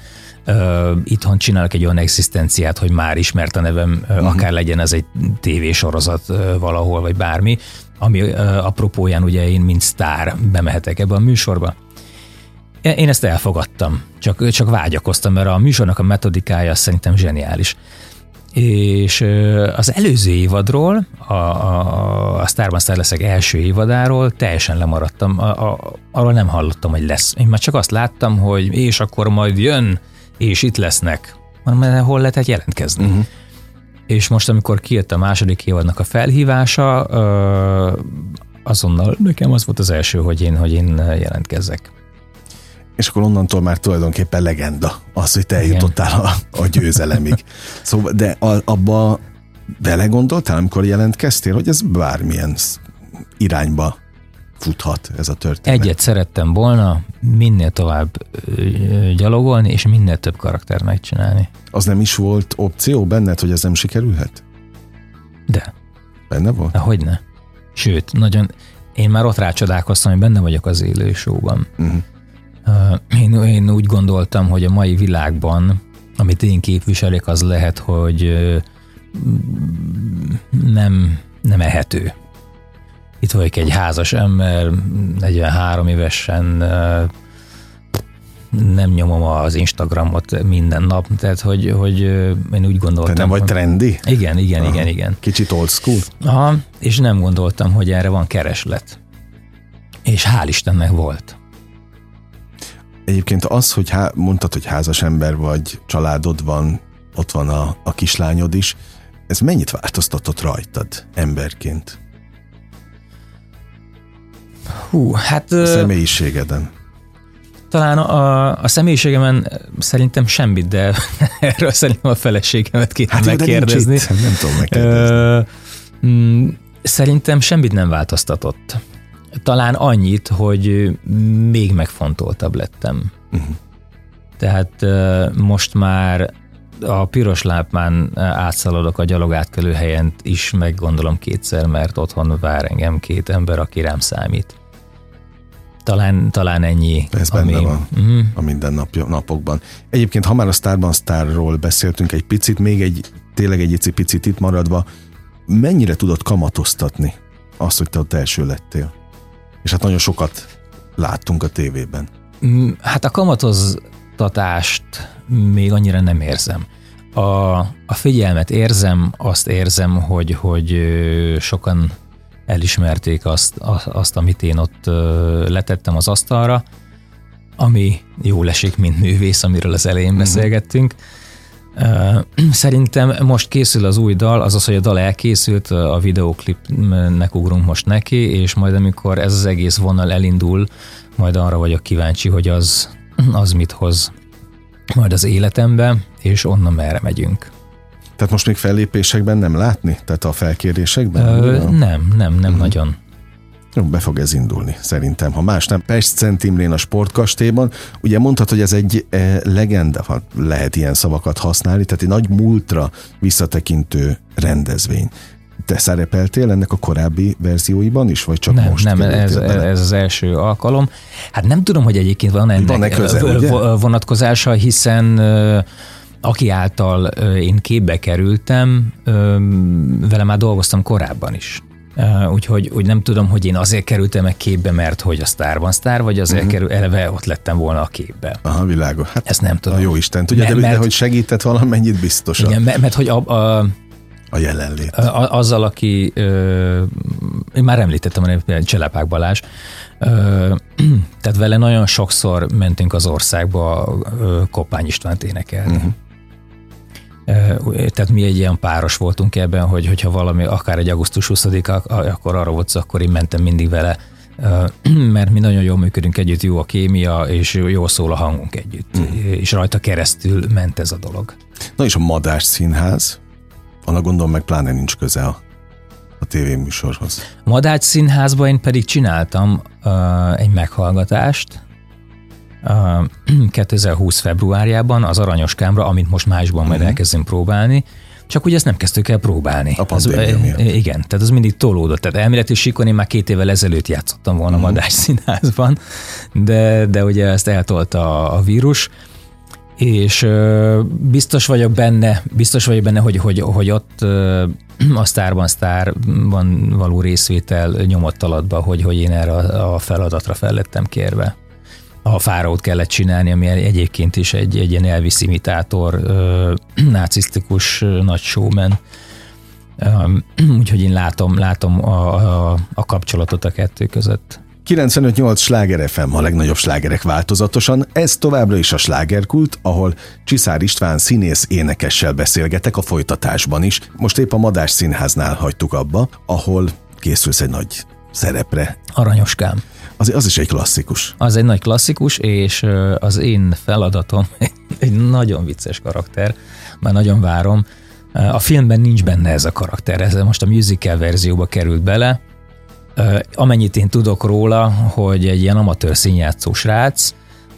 Speaker 3: uh, itthon csinálok egy olyan egzisztenciát, hogy már ismert a nevem, uh-huh. akár legyen ez egy tévésorozat uh, valahol, vagy bármi, ami uh, apropóján ugye én, mint sztár bemehetek ebbe a műsorba. Én ezt elfogadtam, csak, csak vágyakoztam, mert a műsornak a metodikája szerintem zseniális. És az előző évadról, a, a, a Starban Star leszek első évadáról teljesen lemaradtam, a, a, arról nem hallottam, hogy lesz. Én már csak azt láttam, hogy és akkor majd jön, és itt lesznek. Mert hol lehetett jelentkezni. Uh-huh. És most, amikor kijött a második évadnak a felhívása, azonnal nekem az volt az első, hogy én, hogy én jelentkezzek.
Speaker 2: És akkor onnantól már tulajdonképpen legenda az, hogy te eljutottál a, a győzelemig. Szóval, de a, abba belegondoltál, amikor jelentkeztél, hogy ez bármilyen irányba futhat ez a történet?
Speaker 3: Egyet szerettem volna, minél tovább gyalogolni, és minél több karakter megcsinálni.
Speaker 2: Az nem is volt opció benned, hogy ez nem sikerülhet?
Speaker 3: De.
Speaker 2: Benne volt?
Speaker 3: Hogy ne? Sőt, nagyon, én már ott rácsodálkoztam, hogy benne vagyok az élő showban. Uh-huh. Én, én úgy gondoltam, hogy a mai világban, amit én képviselek, az lehet, hogy nem, nem ehető itt vagyok egy házas ember, 43 évesen nem nyomom az Instagramot minden nap, tehát hogy, hogy én úgy gondoltam. Te
Speaker 2: nem vagy trendi?
Speaker 3: Igen, igen, Aha. igen, igen.
Speaker 2: Kicsit old school?
Speaker 3: Aha, és nem gondoltam, hogy erre van kereslet. És hál' Istennek volt.
Speaker 2: Egyébként az, hogy há- mondtad, hogy házas ember vagy, családod van, ott van a, a kislányod is, ez mennyit változtatott rajtad emberként?
Speaker 3: Hú, hát...
Speaker 2: A személyiségeden.
Speaker 3: Talán a, a személyiségemen szerintem semmit, de erről szerintem a feleségemet kéne hát megkérdezni.
Speaker 2: Itt, nem tudom megkérdezni.
Speaker 3: Mm, szerintem semmit nem változtatott. Talán annyit, hogy még megfontoltabb lettem. Uh-huh. Tehát most már a piros lápmán átszaladok a gyalogátkelő helyen is, meg gondolom kétszer, mert otthon vár engem két ember, aki rám számít. Talán, talán ennyi.
Speaker 2: Ez ami... benne van uh-huh. a minden napokban. Egyébként, ha már a Starban Starról beszéltünk egy picit, még egy, tényleg egy picit itt maradva, mennyire tudod kamatoztatni azt, hogy te ott első lettél? És hát nagyon sokat láttunk a tévében.
Speaker 3: Mm, hát a kamatoztatást még annyira nem érzem. A, a figyelmet érzem, azt érzem, hogy, hogy sokan elismerték azt, azt, amit én ott letettem az asztalra, ami jól esik, mint művész, amiről az elején uh-huh. beszélgettünk. Szerintem most készül az új dal, azaz, hogy a dal elkészült, a videoklipnek ugrunk most neki, és majd amikor ez az egész vonal elindul, majd arra vagyok kíváncsi, hogy az, az mit hoz majd az életembe, és onnan merre megyünk.
Speaker 2: Tehát most még fellépésekben nem látni? Tehát a felkérésekben?
Speaker 3: Ö, nem, nem, nem uh-huh. nagyon.
Speaker 2: Jó, be fog ez indulni, szerintem. Ha más nem, Pest Szent Imrén a sportkastélyban. Ugye mondtad, hogy ez egy e, legenda, ha lehet ilyen szavakat használni, tehát egy nagy múltra visszatekintő rendezvény. Te szerepeltél ennek a korábbi verzióiban is, vagy csak
Speaker 3: nem,
Speaker 2: most?
Speaker 3: Nem, ez, ez az első alkalom. Hát nem tudom, hogy egyébként van ennek van közel, vonatkozása, hiszen aki által én képbe kerültem, vele már dolgoztam korábban is. Úgyhogy úgy nem tudom, hogy én azért kerültem meg képbe, mert hogy a sztárban sztár, vagy azért uh-huh. kerül, eleve ott lettem volna a képbe.
Speaker 2: Aha, világos. Hát,
Speaker 3: Ezt nem tudom.
Speaker 2: A jó Isten tudja, mert, de, de hogy segített valamennyit biztosan.
Speaker 3: Igen, mert, mert hogy a, a
Speaker 2: a jelenlét.
Speaker 3: A, azzal, aki, ö, én már említettem, hogy Cselepák Balázs, ö, tehát vele nagyon sokszor mentünk az országba ö, Koppány Istvánt énekelni. Uh-huh. Tehát mi egy ilyen páros voltunk ebben, hogy hogyha valami, akár egy augusztus 20 akkor arra volt akkor én mentem mindig vele, mert mi nagyon jól működünk együtt, jó a kémia, és jó szól a hangunk együtt. Mm. És rajta keresztül ment ez a dolog.
Speaker 2: Na és a Madás Színház, annak gondolom meg pláne nincs köze a, a tévéműsorhoz.
Speaker 3: Madács Színházban én pedig csináltam uh, egy meghallgatást, 2020 februárjában az Aranyos Kámra, amit most májusban majd uh-huh. elkezdünk próbálni, csak ugye ezt nem kezdtük el próbálni.
Speaker 2: A az,
Speaker 3: Igen, tehát az mindig tolódott. Tehát elméleti síkon én már két évvel ezelőtt játszottam volna uh-huh. Madás színházban, de, de ugye ezt eltolta a vírus, és biztos vagyok benne, biztos vagyok benne, hogy, hogy, hogy ott a Sztárban Sztárban való részvétel nyomott alatba, hogy, hogy én erre a feladatra fellettem kérve a fáraót kellett csinálni, ami egyébként is egy, egy ilyen Elvis imitátor, nácisztikus nagy showman. Úgyhogy én látom, látom a, a, a kapcsolatot a kettő között.
Speaker 2: 95-8 sláger FM, a legnagyobb slágerek változatosan. Ez továbbra is a slágerkult, ahol Csiszár István színész énekessel beszélgetek a folytatásban is. Most épp a Madás Színháznál hagytuk abba, ahol készülsz egy nagy szerepre.
Speaker 3: Aranyoskám.
Speaker 2: Az, az is egy klasszikus.
Speaker 3: Az egy nagy klasszikus, és az én feladatom egy nagyon vicces karakter, már nagyon várom. A filmben nincs benne ez a karakter, ez most a musical verzióba került bele. Amennyit én tudok róla, hogy egy ilyen amatőr színjátszó srác,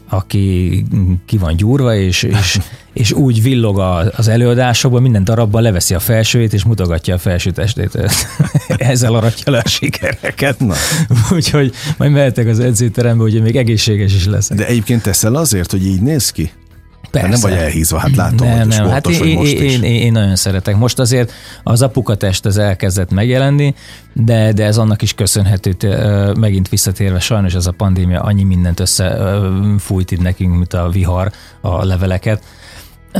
Speaker 3: aki ki van gyúrva, és, és, és úgy villog az előadásokban, minden darabban leveszi a felsőjét, és mutogatja a felső testét. Ezzel aratja le a sikereket. Na. Úgyhogy majd mehetek az edzőterembe, hogy még egészséges is lesz.
Speaker 2: De egyébként teszel azért, hogy így néz ki? Persze. Nem vagy elhízva, hát látom, nem, hogy nem. Hát
Speaker 3: én,
Speaker 2: hogy most
Speaker 3: én, is. Én, én, nagyon szeretek. Most azért az apukatest az elkezdett megjelenni, de, de ez annak is köszönhető, megint visszatérve, sajnos ez a pandémia annyi mindent összefújt itt nekünk, mint a vihar, a leveleket,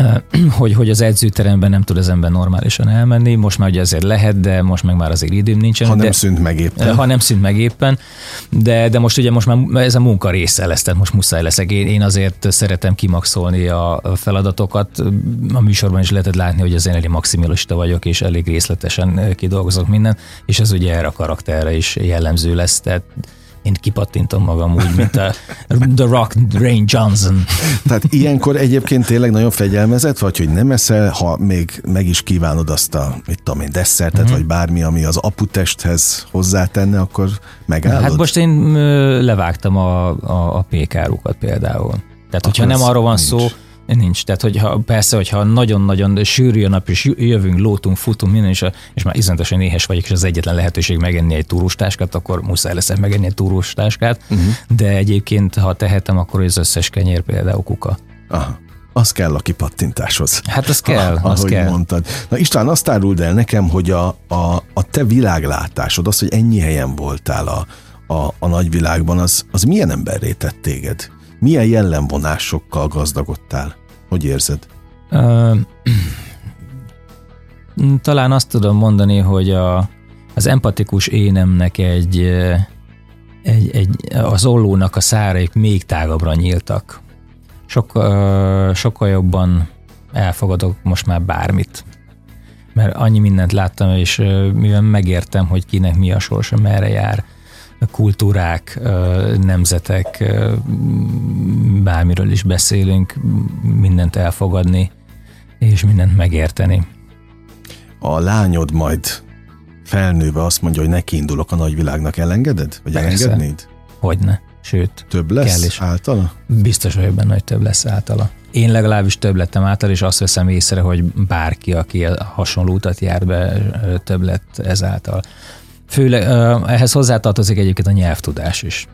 Speaker 3: hogy, hogy az edzőteremben nem tud az ember normálisan elmenni, most már ugye azért lehet, de most meg már azért időm nincsen.
Speaker 2: Ha nem
Speaker 3: de,
Speaker 2: szűnt meg éppen.
Speaker 3: Ha nem szűnt meg éppen, de, de most ugye most már ez a munka része lesz, tehát most muszáj leszek. Én, én azért szeretem kimaxolni a feladatokat. A műsorban is lehetett látni, hogy azért elég maximalista vagyok, és elég részletesen kidolgozok minden, és ez ugye erre a karakterre is jellemző lesz, tehát én kipattintom magam úgy, mint a The Rock Rain Johnson.
Speaker 2: Tehát ilyenkor egyébként tényleg nagyon fegyelmezett vagy, hogy nem eszel, ha még meg is kívánod azt a, mit tudom én, desszertet, mm-hmm. vagy bármi, ami az aputesthez hozzátenne, akkor megállod?
Speaker 3: Hát most én levágtam a, a, a pékárukat például. Tehát, hogyha nem arról van nincs. szó, Nincs. Tehát, hogyha persze, hogyha nagyon-nagyon sűrű a nap, és jövünk, lótunk, futunk, minden, és, és már iszonyatosan éhes vagyok, és az egyetlen lehetőség megenni egy túrustáskát, akkor muszáj lesz megenni egy túrustáskát, uh-huh. de egyébként, ha tehetem, akkor az összes kenyér például kuka.
Speaker 2: Aha. Az kell a kipattintáshoz.
Speaker 3: Hát az kell,
Speaker 2: ha,
Speaker 3: az
Speaker 2: ahogy
Speaker 3: kell.
Speaker 2: mondtad. Na István, azt áruld el nekem, hogy a, a, a te világlátásod, az, hogy ennyi helyen voltál a, a, a nagyvilágban, az, az milyen emberré tett téged? Milyen jellemvonásokkal gazdagodtál? Hogy érzed?
Speaker 3: Talán azt tudom mondani, hogy a, az empatikus énemnek egy, egy, egy, az ollónak a száraik még tágabbra nyíltak. Sok, sokkal jobban elfogadok most már bármit. Mert annyi mindent láttam, és mivel megértem, hogy kinek mi a sorsa, merre jár, kultúrák, nemzetek, bármiről is beszélünk, mindent elfogadni, és mindent megérteni.
Speaker 2: A lányod majd felnőve azt mondja, hogy neki indulok a nagyvilágnak, elengeded? Vagy
Speaker 3: Persze.
Speaker 2: elengednéd?
Speaker 3: Hogyne. Sőt,
Speaker 2: Több lesz
Speaker 3: kell is.
Speaker 2: általa?
Speaker 3: Biztos vagyok benne, hogy több lesz általa. Én legalábbis több lettem által, és azt veszem észre, hogy bárki, aki hasonló utat jár be, több lett ezáltal. Főleg ehhez hozzátartozik egyébként a nyelvtudás is.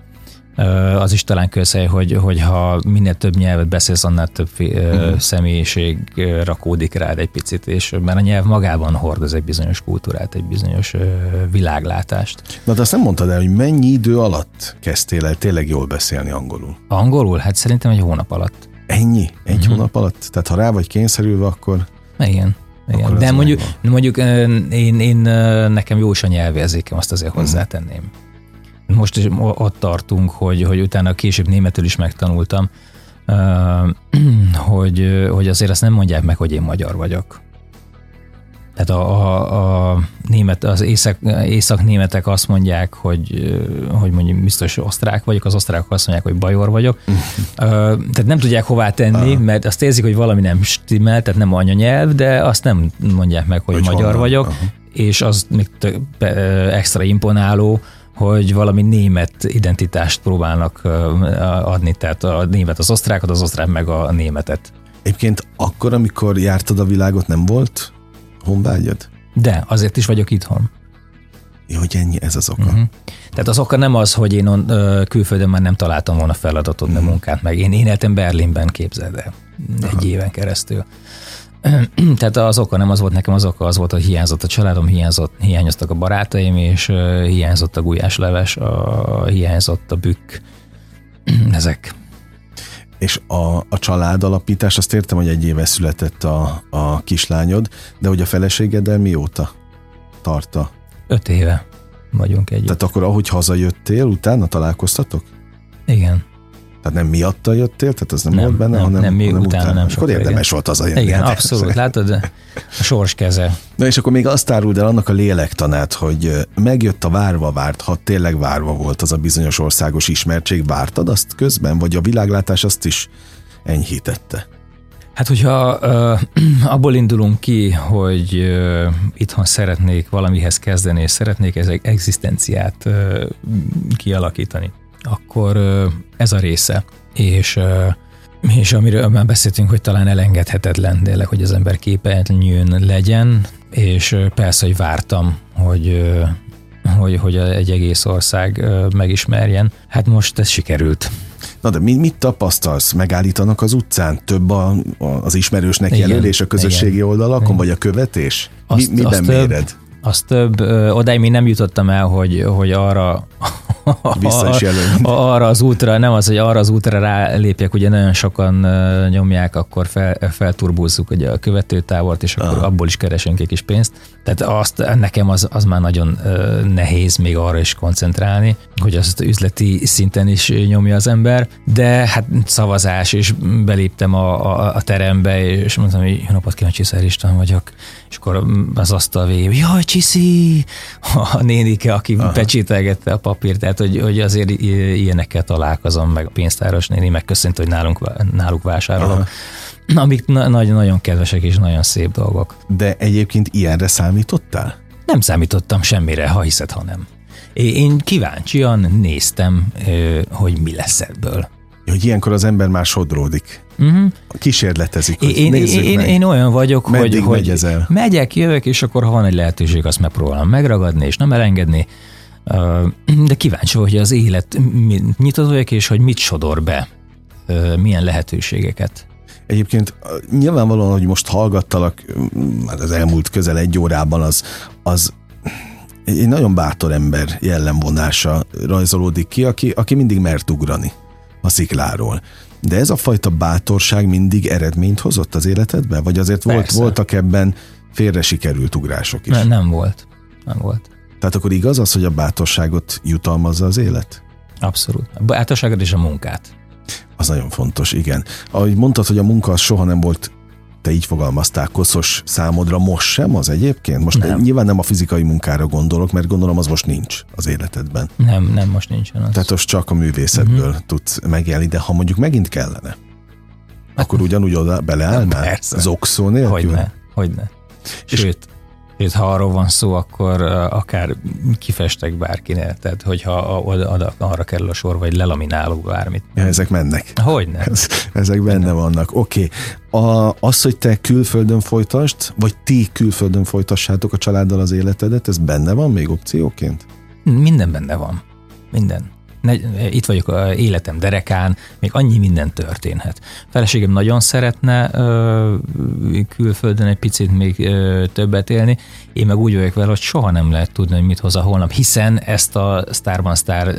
Speaker 3: Az is talán közhely, hogy, hogy ha minél több nyelvet beszélsz, annál több uh-huh. személyiség rakódik rád egy picit, és mert a nyelv magában hordoz egy bizonyos kultúrát, egy bizonyos világlátást.
Speaker 2: Na de azt nem mondtad el, hogy mennyi idő alatt kezdtél el tényleg jól beszélni angolul?
Speaker 3: Angolul? Hát szerintem egy hónap alatt.
Speaker 2: Ennyi? Egy uh-huh. hónap alatt? Tehát ha rá vagy kényszerülve, akkor...
Speaker 3: Igen. Igen, de mondjuk, mondjuk én, én, nekem jó is a nyelvérzékem, azt azért hozzátenném. Most is ott tartunk, hogy, hogy utána később németül is megtanultam, hogy, hogy azért azt nem mondják meg, hogy én magyar vagyok. Tehát a, a, a német, az észak, észak-németek azt mondják, hogy, hogy mondjuk biztos osztrák vagyok, az osztrákok azt mondják, hogy bajor vagyok. tehát nem tudják hová tenni, mert azt érzik, hogy valami nem stimmel, tehát nem anyanyelv, de azt nem mondják meg, hogy, hogy magyar honnan? vagyok, Aha. és az még tök, extra imponáló, hogy valami német identitást próbálnak adni, tehát a német az osztrákot, az osztrák meg a németet.
Speaker 2: Egyébként akkor, amikor jártad a világot, nem volt honvágyad?
Speaker 3: De, azért is vagyok itthon.
Speaker 2: Jó, hogy ennyi, ez az oka. Uh-huh.
Speaker 3: Tehát az oka nem az, hogy én on, ö, külföldön már nem találtam volna feladatot, uh-huh. munkát meg. Én, én éltem Berlinben, képzeld el, egy Aha. éven keresztül. Tehát az oka nem az volt nekem, az oka az volt, hogy hiányzott a családom, hiányzott, hiányoztak a barátaim, és hiányzott a gulyásleves, a, hiányzott a bükk. Ezek.
Speaker 2: És a, a család alapítás, azt értem, hogy egy éve született a, a kislányod, de hogy a feleségeddel mióta tarta?
Speaker 3: Öt éve vagyunk együtt.
Speaker 2: Tehát akkor, ahogy hazajöttél, utána találkoztatok?
Speaker 3: Igen.
Speaker 2: Tehát nem miatta jöttél, tehát az nem, nem volt benne,
Speaker 3: nem,
Speaker 2: hanem,
Speaker 3: nem, mi
Speaker 2: hanem
Speaker 3: utána, utána nem
Speaker 2: Akkor érdemes volt az a
Speaker 3: jönni. Igen, abszolút, látod, a sors keze.
Speaker 2: Na és akkor még azt áruld el annak a lélektanát, hogy megjött a várva várt, ha tényleg várva volt az a bizonyos országos ismertség, vártad azt közben, vagy a világlátás azt is enyhítette?
Speaker 3: Hát, hogyha uh, abból indulunk ki, hogy uh, itthon szeretnék valamihez kezdeni, és szeretnék ezek egzisztenciát uh, kialakítani, akkor ez a része. És és amiről már beszéltünk, hogy talán elengedhetetlen tényleg, hogy az ember képernyőn legyen, és persze, hogy vártam, hogy, hogy, hogy egy egész ország megismerjen. Hát most ez sikerült.
Speaker 2: Na de mit, mit tapasztalsz? Megállítanak az utcán? Több a, a, az ismerősnek igen, jelölés a közösségi igen, oldalakon, igen. vagy a követés? Azt, mi, miben azt méred? Több,
Speaker 3: az több, odáig még nem jutottam el, hogy, hogy arra
Speaker 2: Vissza is
Speaker 3: arra az útra, nem az, hogy arra az útra rálépjek, ugye nagyon sokan nyomják, akkor fel, felturbúzzuk ugye a követőtávot, és akkor Aha. abból is keresünk egy kis pénzt. Tehát azt, nekem az, az már nagyon nehéz még arra is koncentrálni, hogy azt üzleti szinten is nyomja az ember, de hát szavazás, és beléptem a, a, a terembe, és mondtam, hogy jó napot kívánok, Csiszár István vagyok, és akkor az asztal végén, jaj, Csiszi! A nénike, aki Aha. pecsételgette a papírt, tehát hogy, hogy azért ilyenekkel találkozom, meg a pénztáros néni megköszönt, hogy nálunk, náluk vásárolok. Aha. Amik nagyon-nagyon kedvesek és nagyon szép dolgok.
Speaker 2: De egyébként ilyenre számítottál?
Speaker 3: Nem számítottam semmire, ha hiszed, ha nem. Én kíváncsian néztem, hogy mi lesz ebből.
Speaker 2: hogy ilyenkor az ember már sodródik. Uh-huh. Kísérletezik, hogy
Speaker 3: én,
Speaker 2: nézzük
Speaker 3: én,
Speaker 2: meg.
Speaker 3: én olyan vagyok,
Speaker 2: Meddig
Speaker 3: hogy, hogy megyek, jövök, és akkor ha van egy lehetőség, azt megpróbálom megragadni, és nem elengedni. De kíváncsi vagyok, hogy az élet nyitott vagyok, és hogy mit sodor be, milyen lehetőségeket.
Speaker 2: Egyébként nyilvánvalóan, hogy most hallgattalak már az elmúlt közel egy órában, az, az egy nagyon bátor ember jellemvonása rajzolódik ki, aki, aki mindig mert ugrani a szikláról. De ez a fajta bátorság mindig eredményt hozott az életedben? Vagy azért volt,
Speaker 3: Persze.
Speaker 2: voltak ebben félre sikerült ugrások is?
Speaker 3: Ne, nem volt. Nem volt.
Speaker 2: Tehát akkor igaz az, hogy a bátorságot jutalmazza az élet?
Speaker 3: Abszolút. A bátorságot és a munkát.
Speaker 2: Az nagyon fontos, igen. Ahogy mondtad, hogy a munka az soha nem volt, te így fogalmaztál, koszos számodra, most sem az egyébként? Most
Speaker 3: Nem.
Speaker 2: nyilván nem a fizikai munkára gondolok, mert gondolom az most nincs az életedben.
Speaker 3: Nem, nem, most nincsen az.
Speaker 2: Tehát most csak a művészetből uh-huh. tudsz megélni, de ha mondjuk megint kellene, akkor ugyanúgy oda beleállnál?
Speaker 3: Persze.
Speaker 2: Zokszó nélkül?
Speaker 3: Hogyne, hogyne. Sőt, sőt, ha arról van szó, akkor akár kifestek bárkinél, tehát hogyha a- oda, arra kerül a sor, vagy lelaminálok bármit.
Speaker 2: Ja, ezek mennek.
Speaker 3: Hogyne.
Speaker 2: Ez, ezek benne vannak. Oké. Okay. Az, hogy te külföldön folytasd, vagy ti külföldön folytassátok a családdal az életedet, ez benne van még opcióként?
Speaker 3: Minden benne van. Minden. Itt vagyok a életem derekán, még annyi minden történhet. Feleségem nagyon szeretne külföldön egy picit még többet élni, én meg úgy vagyok vele, hogy soha nem lehet tudni, hogy mit hoz a holnap, hiszen ezt a Starban Star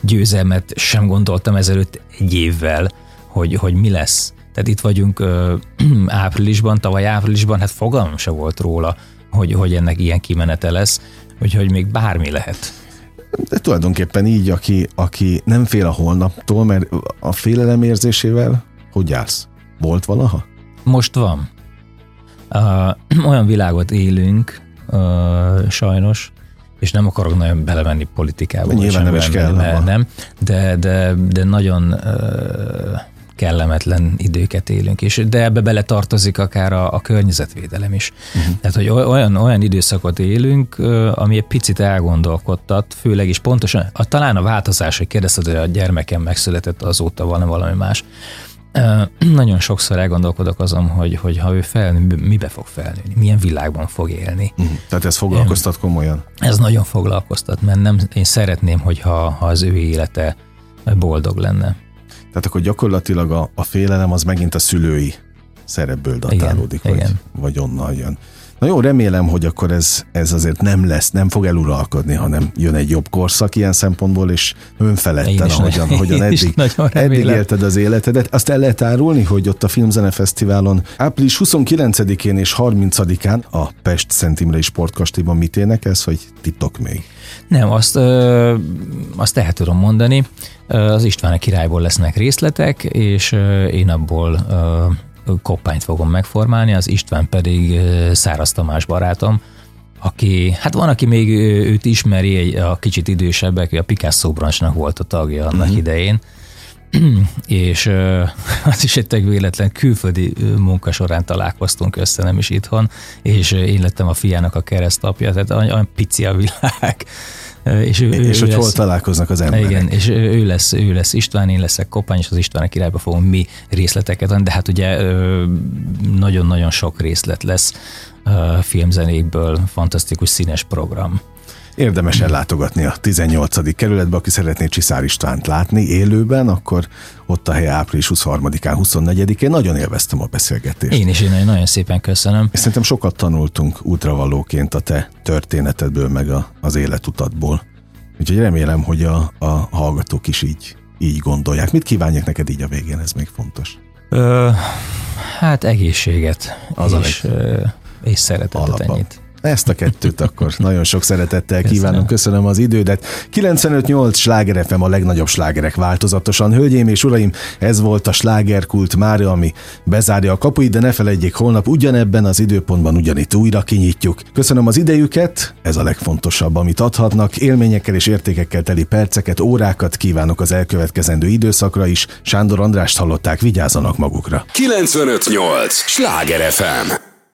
Speaker 3: győzelmet sem gondoltam ezelőtt egy évvel, hogy, hogy mi lesz. Tehát itt vagyunk ö, áprilisban, tavaly áprilisban, hát fogalmam se volt róla, hogy, hogy ennek ilyen kimenete lesz, úgyhogy még bármi lehet.
Speaker 2: De tulajdonképpen így, aki, aki nem fél a holnaptól, mert a félelem érzésével hogy állsz? Volt valaha?
Speaker 3: Most van. Uh, olyan világot élünk, uh, sajnos, és nem akarok nagyon belemenni politikába.
Speaker 2: Nyilván nem is kell,
Speaker 3: mert. Nem, de, de, de nagyon uh, kellemetlen időket élünk, és de ebbe bele tartozik akár a, a környezetvédelem is. Uh-huh. Tehát, hogy olyan, olyan időszakot élünk, ami egy picit elgondolkodtat, főleg is pontosan, a, talán a változás, hogy kérdezted, hogy a gyermekem megszületett azóta valami, valami más, nagyon sokszor elgondolkodok azon, hogy, hogy ha ő felnő, mibe fog felnőni, milyen világban fog élni.
Speaker 2: Uh-huh. Tehát ez foglalkoztat komolyan.
Speaker 3: Ez nagyon foglalkoztat, mert nem, én szeretném, hogyha ha az ő élete boldog lenne.
Speaker 2: Tehát akkor gyakorlatilag a, a félelem az megint a szülői szerepből datálódik,
Speaker 3: Igen,
Speaker 2: vagy,
Speaker 3: igen.
Speaker 2: vagy onnan jön. Na jó, remélem, hogy akkor ez, ez azért nem lesz, nem fog eluralkodni, hanem jön egy jobb korszak ilyen szempontból, és önfeledten, ahogyan, ahogyan eddig, eddig élted az életedet. Azt el lehet árulni, hogy ott a Filmzene Fesztiválon április 29-én és 30-án a Pest Szent Imrei Sportkastélyban mit énekelsz, hogy titok még?
Speaker 3: Nem, azt, ö, azt el tudom mondani. Az István a királyból lesznek részletek, és én abból ö, koppányt fogom megformálni, az István pedig Száraz Tamás barátom, aki, hát van, aki még őt ismeri, egy, a kicsit idősebbek, a Picasso branchnak volt a tagja annak uh-huh. idején, és az is egy tök véletlen külföldi munka során találkoztunk össze, nem is itthon, és én lettem a fiának a keresztapja, tehát olyan pici a világ. És, ő,
Speaker 2: És
Speaker 3: ő
Speaker 2: hogy hol
Speaker 3: lesz,
Speaker 2: találkoznak az emberek?
Speaker 3: igen, és ő lesz, ő lesz István, én leszek Kopány, és az István királyba fogunk mi részleteket adni, de hát ugye nagyon-nagyon sok részlet lesz filmzenékből, fantasztikus színes program.
Speaker 2: Érdemes ellátogatni a 18. kerületbe, aki szeretné Csiszár Istvánt látni élőben, akkor ott a hely április 23-án, 24-én. Nagyon élveztem a beszélgetést.
Speaker 3: Én is én nagyon- szépen köszönöm.
Speaker 2: És szerintem sokat tanultunk útravalóként a te történetedből, meg a, az életutatból. Úgyhogy remélem, hogy a, a hallgatók is így, így gondolják. Mit kívánjak neked így a végén, ez még fontos.
Speaker 3: Ö, hát egészséget
Speaker 2: Az
Speaker 3: és, és szeretetet
Speaker 2: Alapon.
Speaker 3: ennyit.
Speaker 2: Ezt a kettőt akkor nagyon sok szeretettel kívánom, köszönöm az idődet. 95-8 sláger FM a legnagyobb slágerek változatosan. Hölgyeim és uraim, ez volt a slágerkult mára, ami bezárja a kapuit, de ne felejtjék, holnap ugyanebben az időpontban ugyanitt újra kinyitjuk. Köszönöm az idejüket, ez a legfontosabb, amit adhatnak. Élményekkel és értékekkel teli perceket, órákat kívánok az elkövetkezendő időszakra is. Sándor Andrást hallották, vigyázzanak magukra.
Speaker 1: 958! Sláger FM!